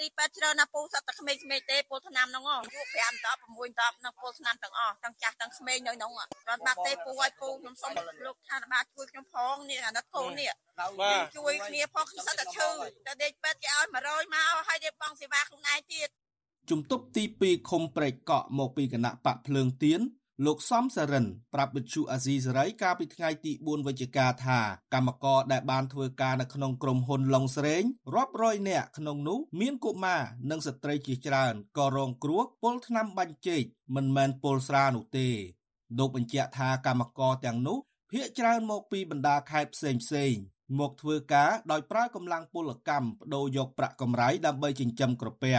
ទីពេទ្យច្រើនណាពូសត្វតែក្មេងៗទេពលថ្នាំហ្នឹងហ៎ពួក5តប6តបនឹងពលថ្នាំទាំងអស់ទាំងចាស់ទាំងក្មេងនៅហ្នឹងគ្រាន់បាត់ទេពូឲ្យពូខ្ញុំសុំលោកថាបាលជួយខ្ញុំផងនេះអាណិតកូននេះជួយគ្នាផងខ្ញុំសត្វតែឈឺតែដេកពេទ្យគេឲ្យ100មកហើយដេកបងសេវាខ្លួនឯងទៀតជំទប់ទី2ឃុំព្រែកកក់មកពីគណៈបកភ្លើងទៀន លោកសំសរិនប្រាប់វិទ្យុអាស៊ីសេរីកាលពីថ្ងៃទី4វិច្ឆិកាថាកម្មករដែលបានធ្វើការនៅក្នុងក្រុមហ៊ុនឡុងស្រេងរាប់រយនាក់ក្នុងនោះមានកុមារនិងស្ត្រីជាច្រើនក៏រងគ្រោះពលថ្នាំបាញ់ចេកមិនមែនពលស្រានោះទេលោកបញ្ជាក់ថាកម្មករទាំងនោះភ ieck ច្រើនមកពីបណ្ដាខេត្តផ្សេងផ្សេងមកធ្វើការដោយប្រើកម្លាំងពលកម្មបដូរយកប្រាក់កម្រៃដើម្បីចិញ្ចឹមក្រពះ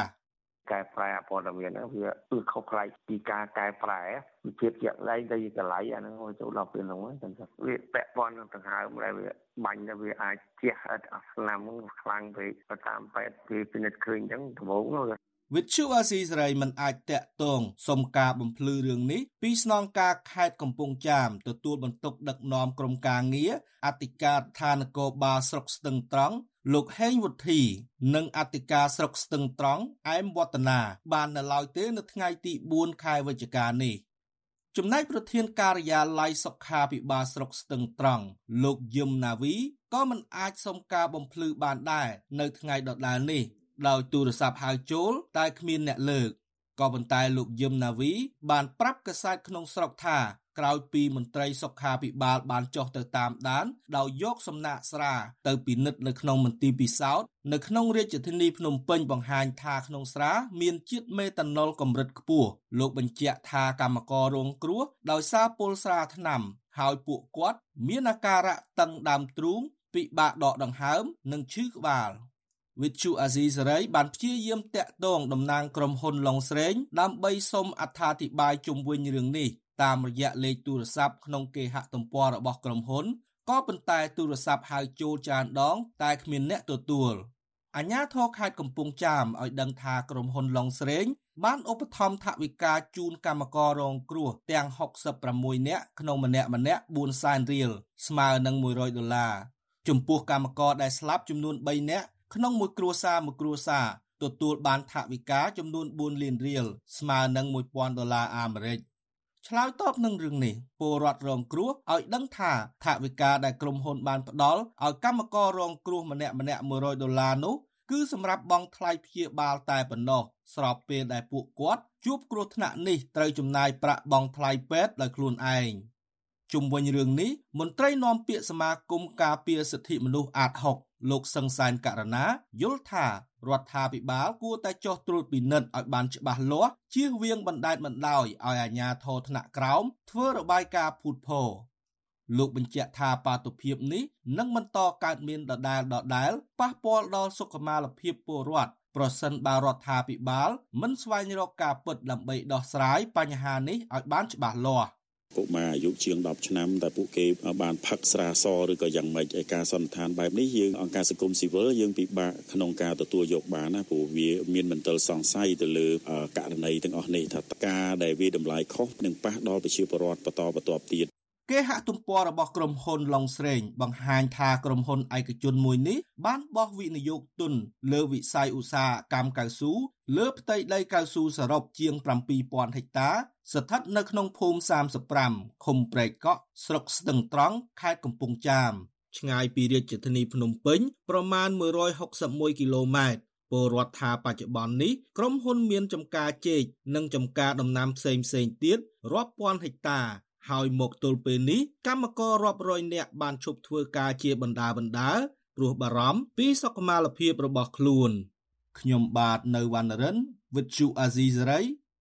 កែប្រែព័ត៌មានហ្នឹងវាគឺខុសប្លែកពីការកែប្រែវិជាជាក់លែងទៅកន្លែងអាហ្នឹងចូលដល់ពេលហ្នឹងហ្នឹងវាពាក់ព័ន្ធនឹងដង្ហើមដែលវាបាញ់ទៅវាអាចជះអត់ស្នាមខ្លាំងពេកទៅតាមពេទ្យគេពិនិត្យឃើញអញ្ចឹងដំបូងវិទ្យុអាស៊ីសេរីមិនអាចតាក់ទងសុំការបំភ្លឺរឿងនេះពីស្នងការខេត្តកំពង់ចាមទទួលបន្ទុកដឹកនាំក្រុមការងារអធិការឋាននគរបាលស្រុកស្ទឹងត្រង់ លោកហេងវុធី និងអធិការស្រុកស្ទឹងត្រង់អែមវឌ្ឍនា បាននៅឡើយទេនៅថ្ងៃទី4ខែវិច្ឆិកានេះចំណែកប្រធានការិយាល័យសុខាភិបាលស្រុកស្ទឹងត្រង់លោកយឹមណាវីក៏មិនអាចសុំការបំភ្លឺបានដែរនៅថ្ងៃដដែលនេះ ដោយទូរស័ព្ទហៅចូលតែគ្មានអ្នកលើកក៏ប៉ុន្តែលោកយឹមណាវីបានប្រាប់កាសែតក្នុងស្រុកថា ក្រោយពីមន្ត្រីសុខាភិបាលបានចុះទៅតាមដាន ដោយយកសំណាក់ស្រាទៅពិនិត្យនៅក្នុងមន្ទីរពិសោធន៍នៅក្នុងរាជធានីភ្នំពេញបង្ហាញថាក្នុងស្រាមានជាតិមេតាណុលកម្រិតខ្ពស់លោកបញ្ជាក់ថាកម្មកររងគ្រោះដោយសារពុលស្រាថ្នាំ ហើយពួកគាត់មានអាការៈតឹងដើមទ្រូងពិបាកដកដង្ហើម និងឈឺក្បាលវិទ្យុអាស៊ីសេរីបានព្យាយាមតាក់ទងតំណាងក្រុមហ៊ុនឡុងស្រេងដើម្បីសុំអត្ថាធិប្បាយជុំវិញរឿងនេះ តាមរយៈលេខទូរស័ព្ទក្នុងគេហទំព័ររបស់ក្រុមហ៊ុនក៏ប៉ុន្តែទូរស័ព្ទហៅចូលច្រើនដង តែគ្មានអ្នកទទួលអាជ្ញាធរខេត្តកំពង់ចាមឲ្យដឹងថាក្រុមហ៊ុនឡុងស្រេង បានឧបត្ថម្ភថវិកាជូនកម្មកររងគ្រោះទាំង66នាក់ក្នុងម្នាក់ម្នាក់4សែនរៀលស្មើនឹង100ដុល្លារចំពោះកម្មករដែលស្លាប់ចំនួន3នាក់ក្នុងមួយគ្រួសារមួយគ្រួសារទទួលបានថវិកាចំនួន4លានរៀលស្មើនឹង1000ដុល្លារអាមេរិក ឆ្លើយតបនឹងរឿងនេះពលរដ្ឋរងគ្រោះឲ្យដឹងថាថវិកាដែលក្រុមហ៊ុនបានផ្ដល់ឲ្យកម្មកររងគ្រោះម្នាក់ម្នាក់100ដុល្លារនោះគឺសម្រាប់បង់ថ្លៃព្យាបាលតែប៉ុណ្ណោះស្របពេលដែលពួកគាត់ជួបគ្រោះថ្នាក់នេះត្រូវចំណាយប្រាក់បង់ថ្លៃពេទ្យដោយខ្លួនឯងជុំវិញរឿងនេះមន្ត្រីនាំពាក្យសមាគមការពារសិទ្ធិមនុស្សអាត6លោកសឹងសានករណាយល់ថា រដ្ឋាភិបាលគួរតែចោះត្រួតពិនិត្យឲ្យបានច្បាស់លាស់ជៀសវាងបណ្តែតបណ្តោយឲ្យអាជ្ញាធរថ្នាក់ក្រោមធ្វើរបាយការណ៍ភូតភរលោកបញ្ជាក់ថាបាតុភិបនេះនឹងបន្តកើតមានដដែលដដែលប៉ះពាល់ដល់សុខុមាលភាពពលរដ្ឋប្រសិនបើរដ្ឋាភិបាលមិនស្វែងរកការពិតដើម្បីដោះស្រាយបញ្ហានេះឲ្យបានច្បាស់លាស់ កុមារអាយុជាង10ឆ្នាំតែពួកគេបានផឹកស្រាសឬក៏យ៉ាងម៉េចឯការសន្និដ្ឋានបែបនេះយើងអង្គការសង្គមស៊ីវិលយើងពិបាកក្នុងការទទួលយកបានណាព្រោះវាមានមន្ទិលសង្ស័យទៅលើករណីទាំងអស់នេះថាការដែលវាតម្លៃខុសនឹងប៉ះដល់ប្រជាពលរដ្ឋបន្តបន្ទាប់ទៀតគេហទំព័ររបស់ក្រុមហ៊ុនឡុងស្រេងបង្ហាញថាក្រុមហ៊ុនឯកជនមួយនេះបានបោះវិនិយោគទុនលើវិស័យឧស្សាហកម្មកៅស៊ូលើផ្ទៃដីកៅស៊ូសរុបជាង7000ហិកតា ស្ថិតនៅក្នុងភូមិ35ឃុំព្រែកកក់ស្រុកស្ទឹងត្រង់ខេត្តកំពង់ចាមឆ្ងាយពីរាជធានីភ្នំពេញប្រមាណ161គីឡូម៉ែត្រពលរដ្ឋថាបច្ចុប្បន្ននេះក្រុមហ៊ុនមានចំការចេកនិងចំការដំណាំផ្សេងៗទៀតរាប់ពាន់ហិកតា ហើយមកទល់ពេលនេះកម្មកររាប់រយនាក់បានឈប់ធ្វើការជាបណ្ដាបណ្ដាព្រោះបារម្ភពីសុខុមាលភាពរបស់ខ្លួនខ្ញុំបាទនៅវណ្ណរិន with Chu Azizi Saray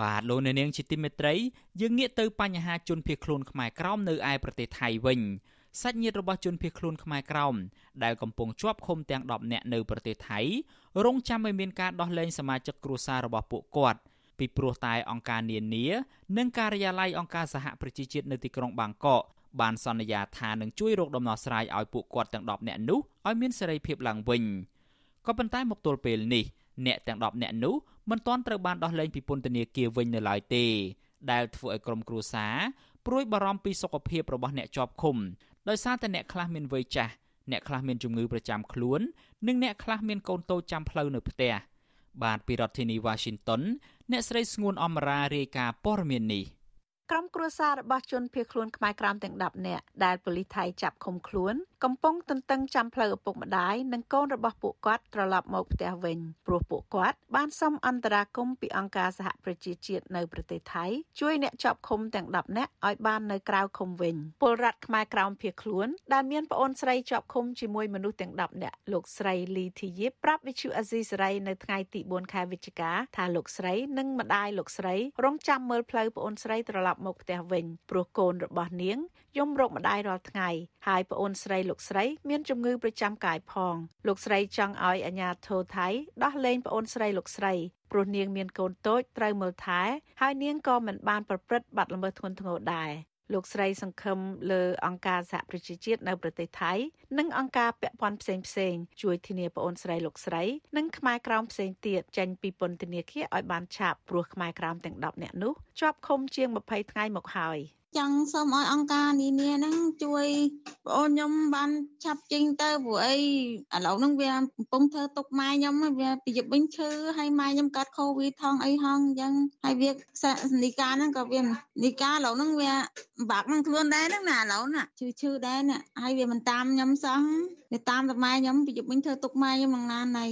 បាទលោកអ្នកនាងជាទីមេត្រីយើងងាកទៅបញ្ហាជនភៀសខ្លួនខ្មែរក្រោមនៅឯប្រទេសថៃវិញសាច់ញាតិរបស់ជនភៀសខ្លួនខ្មែរក្រោមដែលកំពុងជាប់ឃុំទាំង10នាក់នៅប្រទេសថៃរងចាំឲ្យមានការដោះលែងសមាជិកគ្រួសាររបស់ពួកគាត់ពីព្រោះតែអង្គការនានា និងការិយាល័យអង្គការសហប្រជាជាតិនៅទីក្រុងបាងកកបានសន្យាថានឹងជួយរកដំណោះស្រាយឲ្យពួកគាត់ទាំង10នាក់នោះឲ្យមានសេរីភាពឡើងវិញ ក៏ប៉ុន្តែមកទល់ពេលនេះអ្នកទាំង10នាក់នោះមិនទាន់ត្រូវបានដោះលែងពីពន្ធនាគារវិញនៅឡើយទេ ដែលធ្វើឲ្យក្រុមគ្រួសារព្រួយបារម្ភពីសុខភាពរបស់អ្នកជាប់ឃុំដោយសារតែអ្នកខ្លះមានវ័យចាស់អ្នកខ្លះមានជំងឺប្រចាំខ្លួន និងអ្នកខ្លះមានកូនតូចចាំផ្លូវនៅផ្ទះបាទពីរដ្ឋធានី Washington អ្នកស្រីស្ងួនអមរារាយការណ៍ព័ត៌មាននេះក្រុមគ្រួសាររបស់ជនភៀសខ្លួនខ្មែរក្រោមទាំង10នាក់ដែលប៉ូលីសថៃចាប់ឃុំខ្លួន កំពុងទន្ទឹងចាំផ្លូវឪពុកម្ដាយនិងកូនរបស់ពួកគាត់ត្រឡប់មកផ្ទះវិញព្រោះពួកគាត់បានសុំអន្តរាគមន៍ពីអង្គការសហប្រជាជាតិនៅប្រទេសថៃជួយអ្នកជាប់ឃុំទាំង10នាក់ឲ្យបាននៅក្រៅឃុំវិញពលរដ្ឋខ្មែរក្រោមភៀសខ្លួនដែលមានប្អូនស្រីជាប់ឃុំជាមួយមនុស្សទាំង10នាក់លោកស្រីលីធីយីប្រាប់វិទ្យុអាស៊ីសេរីនៅថ្ងៃទី4ខែវិច្ឆិកាថាលោកស្រីនិងម្ដាយលោកស្រីរងចាំមើលផ្លូវប្អូនស្រីត្រឡប់មកផ្ទះវិញព្រោះកូនរបស់នាងយំរកម្ដាយរាល់ថ្ងៃហើយប្អូនស្រីលោកស្រីមានជំងឺប្រចាំកាយផងលោកស្រីចង់ឲ្យអាជ្ញាធរថៃដោះលែងប្អូនស្រីលោកស្រីព្រោះនាងមានកូនតូចត្រូវមើលថែហើយនាងក៏មិនបានប្រព្រឹត្តបទល្មើសធ្ងន់ធ្ងរដែរលោកស្រីសង្ឃឹមលើអង្គការសហប្រជាជាតិនៅប្រទេសថៃនិងអង្គការពាក់ព័ន្ធផ្សេងផ្សេងជួយធានាប្អូនស្រីលោកស្រីនិងខ្មែរក្រោមផ្សេងទៀតចេញពីពន្ធនាគារឲ្យបានឆាប់ព្រោះខ្មែរក្រោមទាំង10នាក់នោះ ជាប់ឃុំជាង20ថ្ងៃមកហើយ។ចង់សូមឲ្យអង្គការនានាហ្នឹងជួយបងអូនខ្ញុំបានឆាប់ចេញទៅព្រោះអីឥឡូវហ្នឹងវាកំពុងធ្វើទុកម៉ែខ្ញុំវាពីយប់វិញឈឺហើយម៉ែខ្ញុំកាត់កូវីដថងអីហងអញ្ចឹងហើយវានីកាហ្នឹងក៏វានីកាឥឡូវហ្នឹងវាបាក់នឹងខ្លួនដែរហ្នឹងណាឥឡូវណាឈឺឈឺដែរណាហើយវាមិនតាមខ្ញុំសោះវាតាមតែម៉ែខ្ញុំពីយប់វិញធ្វើទុកម៉ែខ្ញុំនឹងណាណៃ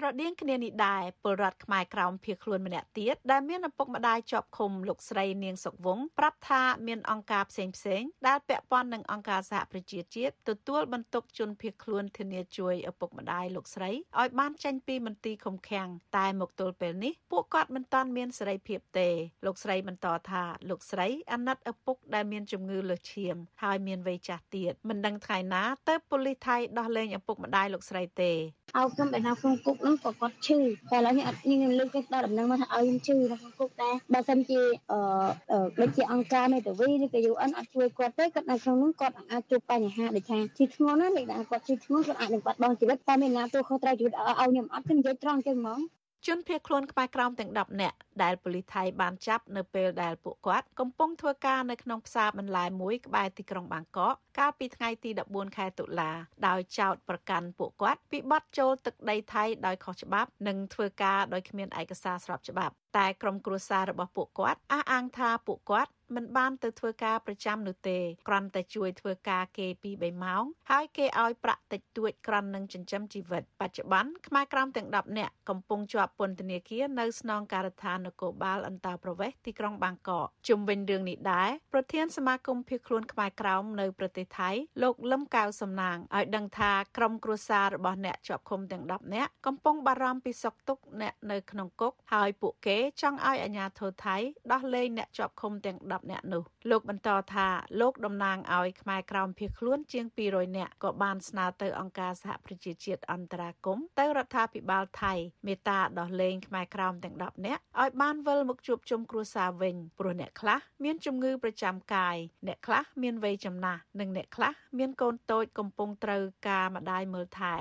ស្រដៀងគ្នានេះដែរពលរដ្ឋខ្មែរក្រោមភៀសខ្លួនម្នាក់ទៀតដែលមានឪពុកម្ដាយជាប់ឃុំលោកស្រីនាងសុកវងប្រាប់ថាមានអង្គការផ្សេងផ្សេងដែលពាក់ព័ន្ធនឹងអង្គការសហប្រជាជាតិទទួលបន្ទុកជនភៀសខ្លួនធានាជួយឪពុកម្ដាយលោកស្រីឲ្យបានចេញពីមន្ទីរឃុំឃាំងតែមកទល់ពេលនេះពួកគាត់មិនទាន់មានសេរីភាពទេលោកស្រីបន្តថាលោកស្រីអាណិតឪពុកដែលមានជំងឺលើសឈាមហើយមានវ័យចាស់ទៀតមិនដឹងថ្ងៃណាទៅប៉ូលីសថៃដោះលែងឪពុកម្ដាយលោកស្រីទេឲ្យខ្ញុំបែរណាក្នុងគុកហ្នឹងក៏គាត់ឈឺតែឥឡូវនេះអត់ខ្ញុំលើកទៅដល់ដំណឹងមកថាឲ្យខ្ញុំឈឺនៅក្នុងគុកដែរបើសិនជាអឺដូចជាអង្គការមេតាវីឬក៏ UN អត់ជួយគាត់ទេគាត់នៅក្នុងនោះគាត់អាចជួបបញ្ហាដូចថាឈឺធ្ងន់ណាលេខដែលគាត់ឈឺធ្ងន់គាត់អាចនឹងបាត់បង់ជីវិតតែមានណាទូខុសត្រូវជីវិតឲ្យខ្ញុំអត់ខ្ញុំនិយាយត្រង់ចឹងហ្មង ជនភៀសខ្លួនក្បែរក្រោមទាំង10នាក់ដែលប៉ូលីសថៃបានចាប់នៅពេលដែលពួកគាត់កំពុងធ្វើការនៅក្នុងផ្សារបន្លែមួយក្បែរទីក្រុងបាងកកកាលពីថ្ងៃទី14ខែតុលាដោយចោទប្រកាន់ពួកគាត់ពីបទចូលទឹកដីថៃដោយខុសច្បាប់និងធ្វើការដោយគ្មានឯកសារស្របច្បាប់តែក្រុមគ្រួសាររបស់ពួកគាត់អះអាងថាពួកគាត់ មិនបានទៅធ្វើការប្រចាំនោះទេគ្រាន់តែជួយធ្វើការគេពី3ម៉ោងហើយគេឲ្យប្រាក់តិចតួចគ្រាន់នឹងចិញ្ចឹមជីវិតបច្ចុប្បន្នខ្មែរក្រមទាំង10នាក់កំពុងជាប់ពន្ធនាគារនៅស្នងការដ្ឋាននគរបាលអន្តរប្រវេសន៍ទីក្រុងបាងកកជុំវិញរឿងនេះដែរប្រធានសមាគមភៀសខ្លួនខ្មែរក្រមនៅប្រទេសថៃលោកលឹមកៅសំណាងឲ្យដឹងថាក្រុមគ្រួសាររបស់អ្នកជាប់ឃុំទាំង10នាក់កំពុងបារម្ភពីសុខទុក្ខអ្នកនៅក្នុងគុកហើយពួកគេចង់ឲ្យអាជ្ញាធរថៃដោះលែងអ្នកជាប់ឃុំទាំង10នាក់នោះលោកបន្តថាលោកតំណាងឲ្យខ្មែរក្រោមភៀសខ្លួនជាង200នាក់ក៏បានស្នើទៅអង្គការសហប្រជាជាតិអន្តរាគមន៍ទៅរដ្ឋាភិបាលថៃមេត្តាដោះលែងខ្មែរក្រោមទាំង10នាក់ឲ្យបានវិលមកជួបជុំគ្រួសារវិញព្រោះអ្នកខ្លះមានជំងឺប្រចាំកាយអ្នកខ្លះមានវ័យចំណាស់និងអ្នកខ្លះមានកូនតូចកំពុងត្រូវការម្ដាយមើលថែ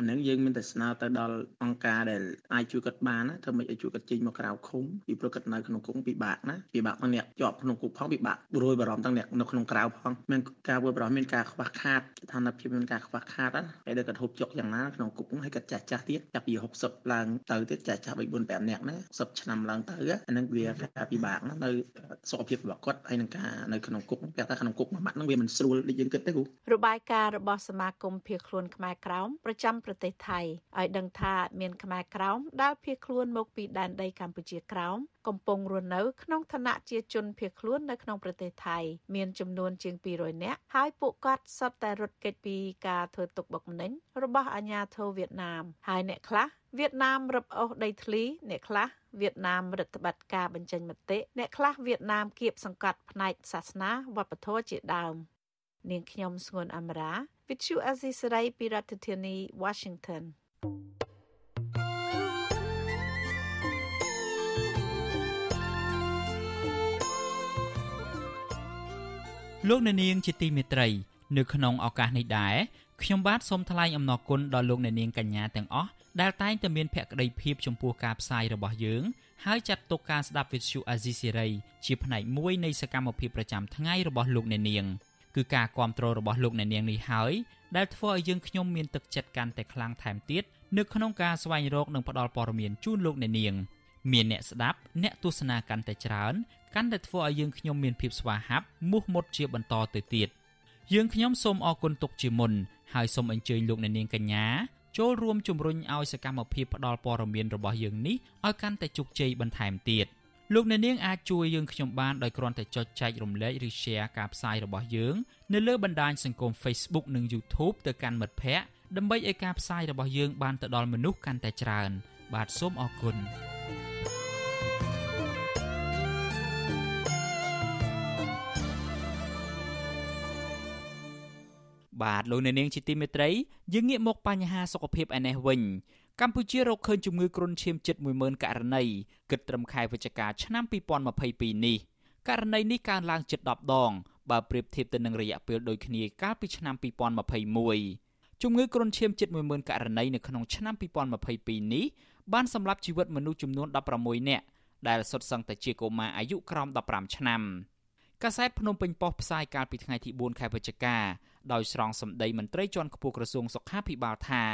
អានឹងយើងមានតែស្នើទៅដល់អង្គការដែលអាចជួយគាត់បានណាធ្វើម៉េចឲ្យជួយគាត់ចេញមកក្រៅឃុំពីព្រោះគាត់នៅក្នុងគុកពិបាកណាពិបាកទាំងអ្នកជាប់ក្នុងគុកផងពិបាករួយបារម្ភទាំងអ្នកនៅក្នុងក្រៅផងមានការរួយបារម្ភមានការខ្វះខាតស្ថានភាពមានការខ្វះខាតណាហើយដែលគាត់ហូបចុកយ៉ាងណាក្នុងគុកហើយគាត់ចាស់ចាស់ទៀតចាប់ពី60ឡើងទៅទៀតចាស់ចាស់3 4 5នាក់ណា10ឆ្នាំឡើងទៅអានឹងវាការពិបាកណានៅសុខភាពរបស់គាត់ហើយនឹងការនៅក្នុងគុកពាក់ថាក្នុងគុកមួយម៉ាត់នឹងវាមិនស្រួលដូចយើងគិតទេគ្រូរបាយការណ៍របស់សមាគមភៀសខ្លួនខ្មែរក្រោមប្រចាំប្រទេសថៃឲ្យដឹងថាមានខ្មែរក្រោមដែលភៀសខ្លួនមកពីដែនដីកម្ពុជាក្រោមកំពុងរស់នៅក្នុងឋានៈជាជនភៀសខ្លួននៅក្នុងប្រទេសថៃមានចំនួនជាង200នាក់ហើយពួកគាត់សុទ្ធតែរត់គេចពីការធ្វើទុកបុកម្នេញរបស់អាជ្ញាធរវៀតណាមហើយអ្នកខ្លះវៀតណាមរឹបអូសដីធ្លីអ្នកខ្លះវៀតណាមរដ្ឋបတ်ការបញ្ចេញមតិអ្នកខ្លះវៀតណាមគៀបសង្កត់ផ្នែកសាសនាវប្បធម៌ជាដើមនាងខ្ញុំស្ងួនអមរា Vithu Azisaray ពីរដ្ឋធានី Washington លោកអ្នកនាងជាទីមេត្រី នៅក្នុងឱកាសនេះដែរខ្ញុំបាទសូមថ្លែងអំណរគុណដល់លោកអ្នកនាងកញ្ញាទាំងអស់ដែលតែងតែមានភក្ដីភាពចំពោះការផ្សាយរបស់យើងហើយចាត់ទុកការស្ដាប់វិទ្យុអាស៊ីសេរីជាផ្នែកមួយនៃសកម្មភាពប្រចាំថ្ងៃរបស់លោកអ្នកនាង គឺការគ្រប់គ្រងរបស់លោកអ្នកនាងនេះហើយដែលធ្វើឲ្យយើងខ្ញុំមានទឹកចិត្តកាន់តែខ្លាំងថែមទៀតនៅក្នុងការស្វែងរកនិងផ្តល់ព័ត៌មានជូនលោកអ្នកនាងមានអ្នកស្ដាប់អ្នកទស្សនាកាន់តែច្រើនកាន់តែធ្វើឲ្យយើងខ្ញុំមានភាពស្វាហាប់មោះមុតជាបន្តទៅទៀតយើងខ្ញុំសូមអរគុណទុកជាមុនហើយសូមអញ្ជើញលោកអ្នកនាងកញ្ញាចូលរួមជំរុញឲ្យសកម្មភាពផ្តល់ព័ត៌មានរបស់យើងនេះឲ្យកាន់តែជោគជ័យបន្ថែមទៀត លោកអ្នកនាងអាចជួយយើងខ្ញុំបានដោយគ្រាន់តែចុចចែករំលែកឬ Share ការផ្សាយរបស់យើងនៅលើបណ្ដាញសង្គម Facebook និង YouTube ទៅកាន់មិត្តភ័ក្តិដើម្បីឲ្យការផ្សាយរបស់យើងបានទៅដល់មនុស្សកាន់តែច្រើន បាទសូមអរគុណបាទលោកអ្នកនាងជាទីមេត្រីយើងងាកមកបញ្ហាសុខភាពឯនេះវិញ កម្ពុជារកឃើញជំងឺគ្រុនឈាមជិត10000ករណីគិតត្រឹមខែវិច្ឆិកាឆ្នាំ2022នេះករណីនេះកើនឡើងជិត10ដងបើប្រៀបធៀបទៅនឹងរយៈពេលដូចគ្នាកាលពីឆ្នាំ2021ជំងឺគ្រុនឈាមជិត10000ករណីនៅក្នុងឆ្នាំ2022នេះបានសម្លាប់ជីវិតមនុស្សចំនួន16នាក់ដែលសុទ្ធសឹងតែជាកុមារអាយុក្រោម15ឆ្នាំកាសែតភ្នំពេញប៉ុស្តិ៍ផ្សាយកាលពីថ្ងៃទី4ខែវិច្ឆិកាដោយស្រង់សម្ដីមន្ត្រីជាន់ខ្ពស់ក្រសួងសុខាភិបាលថា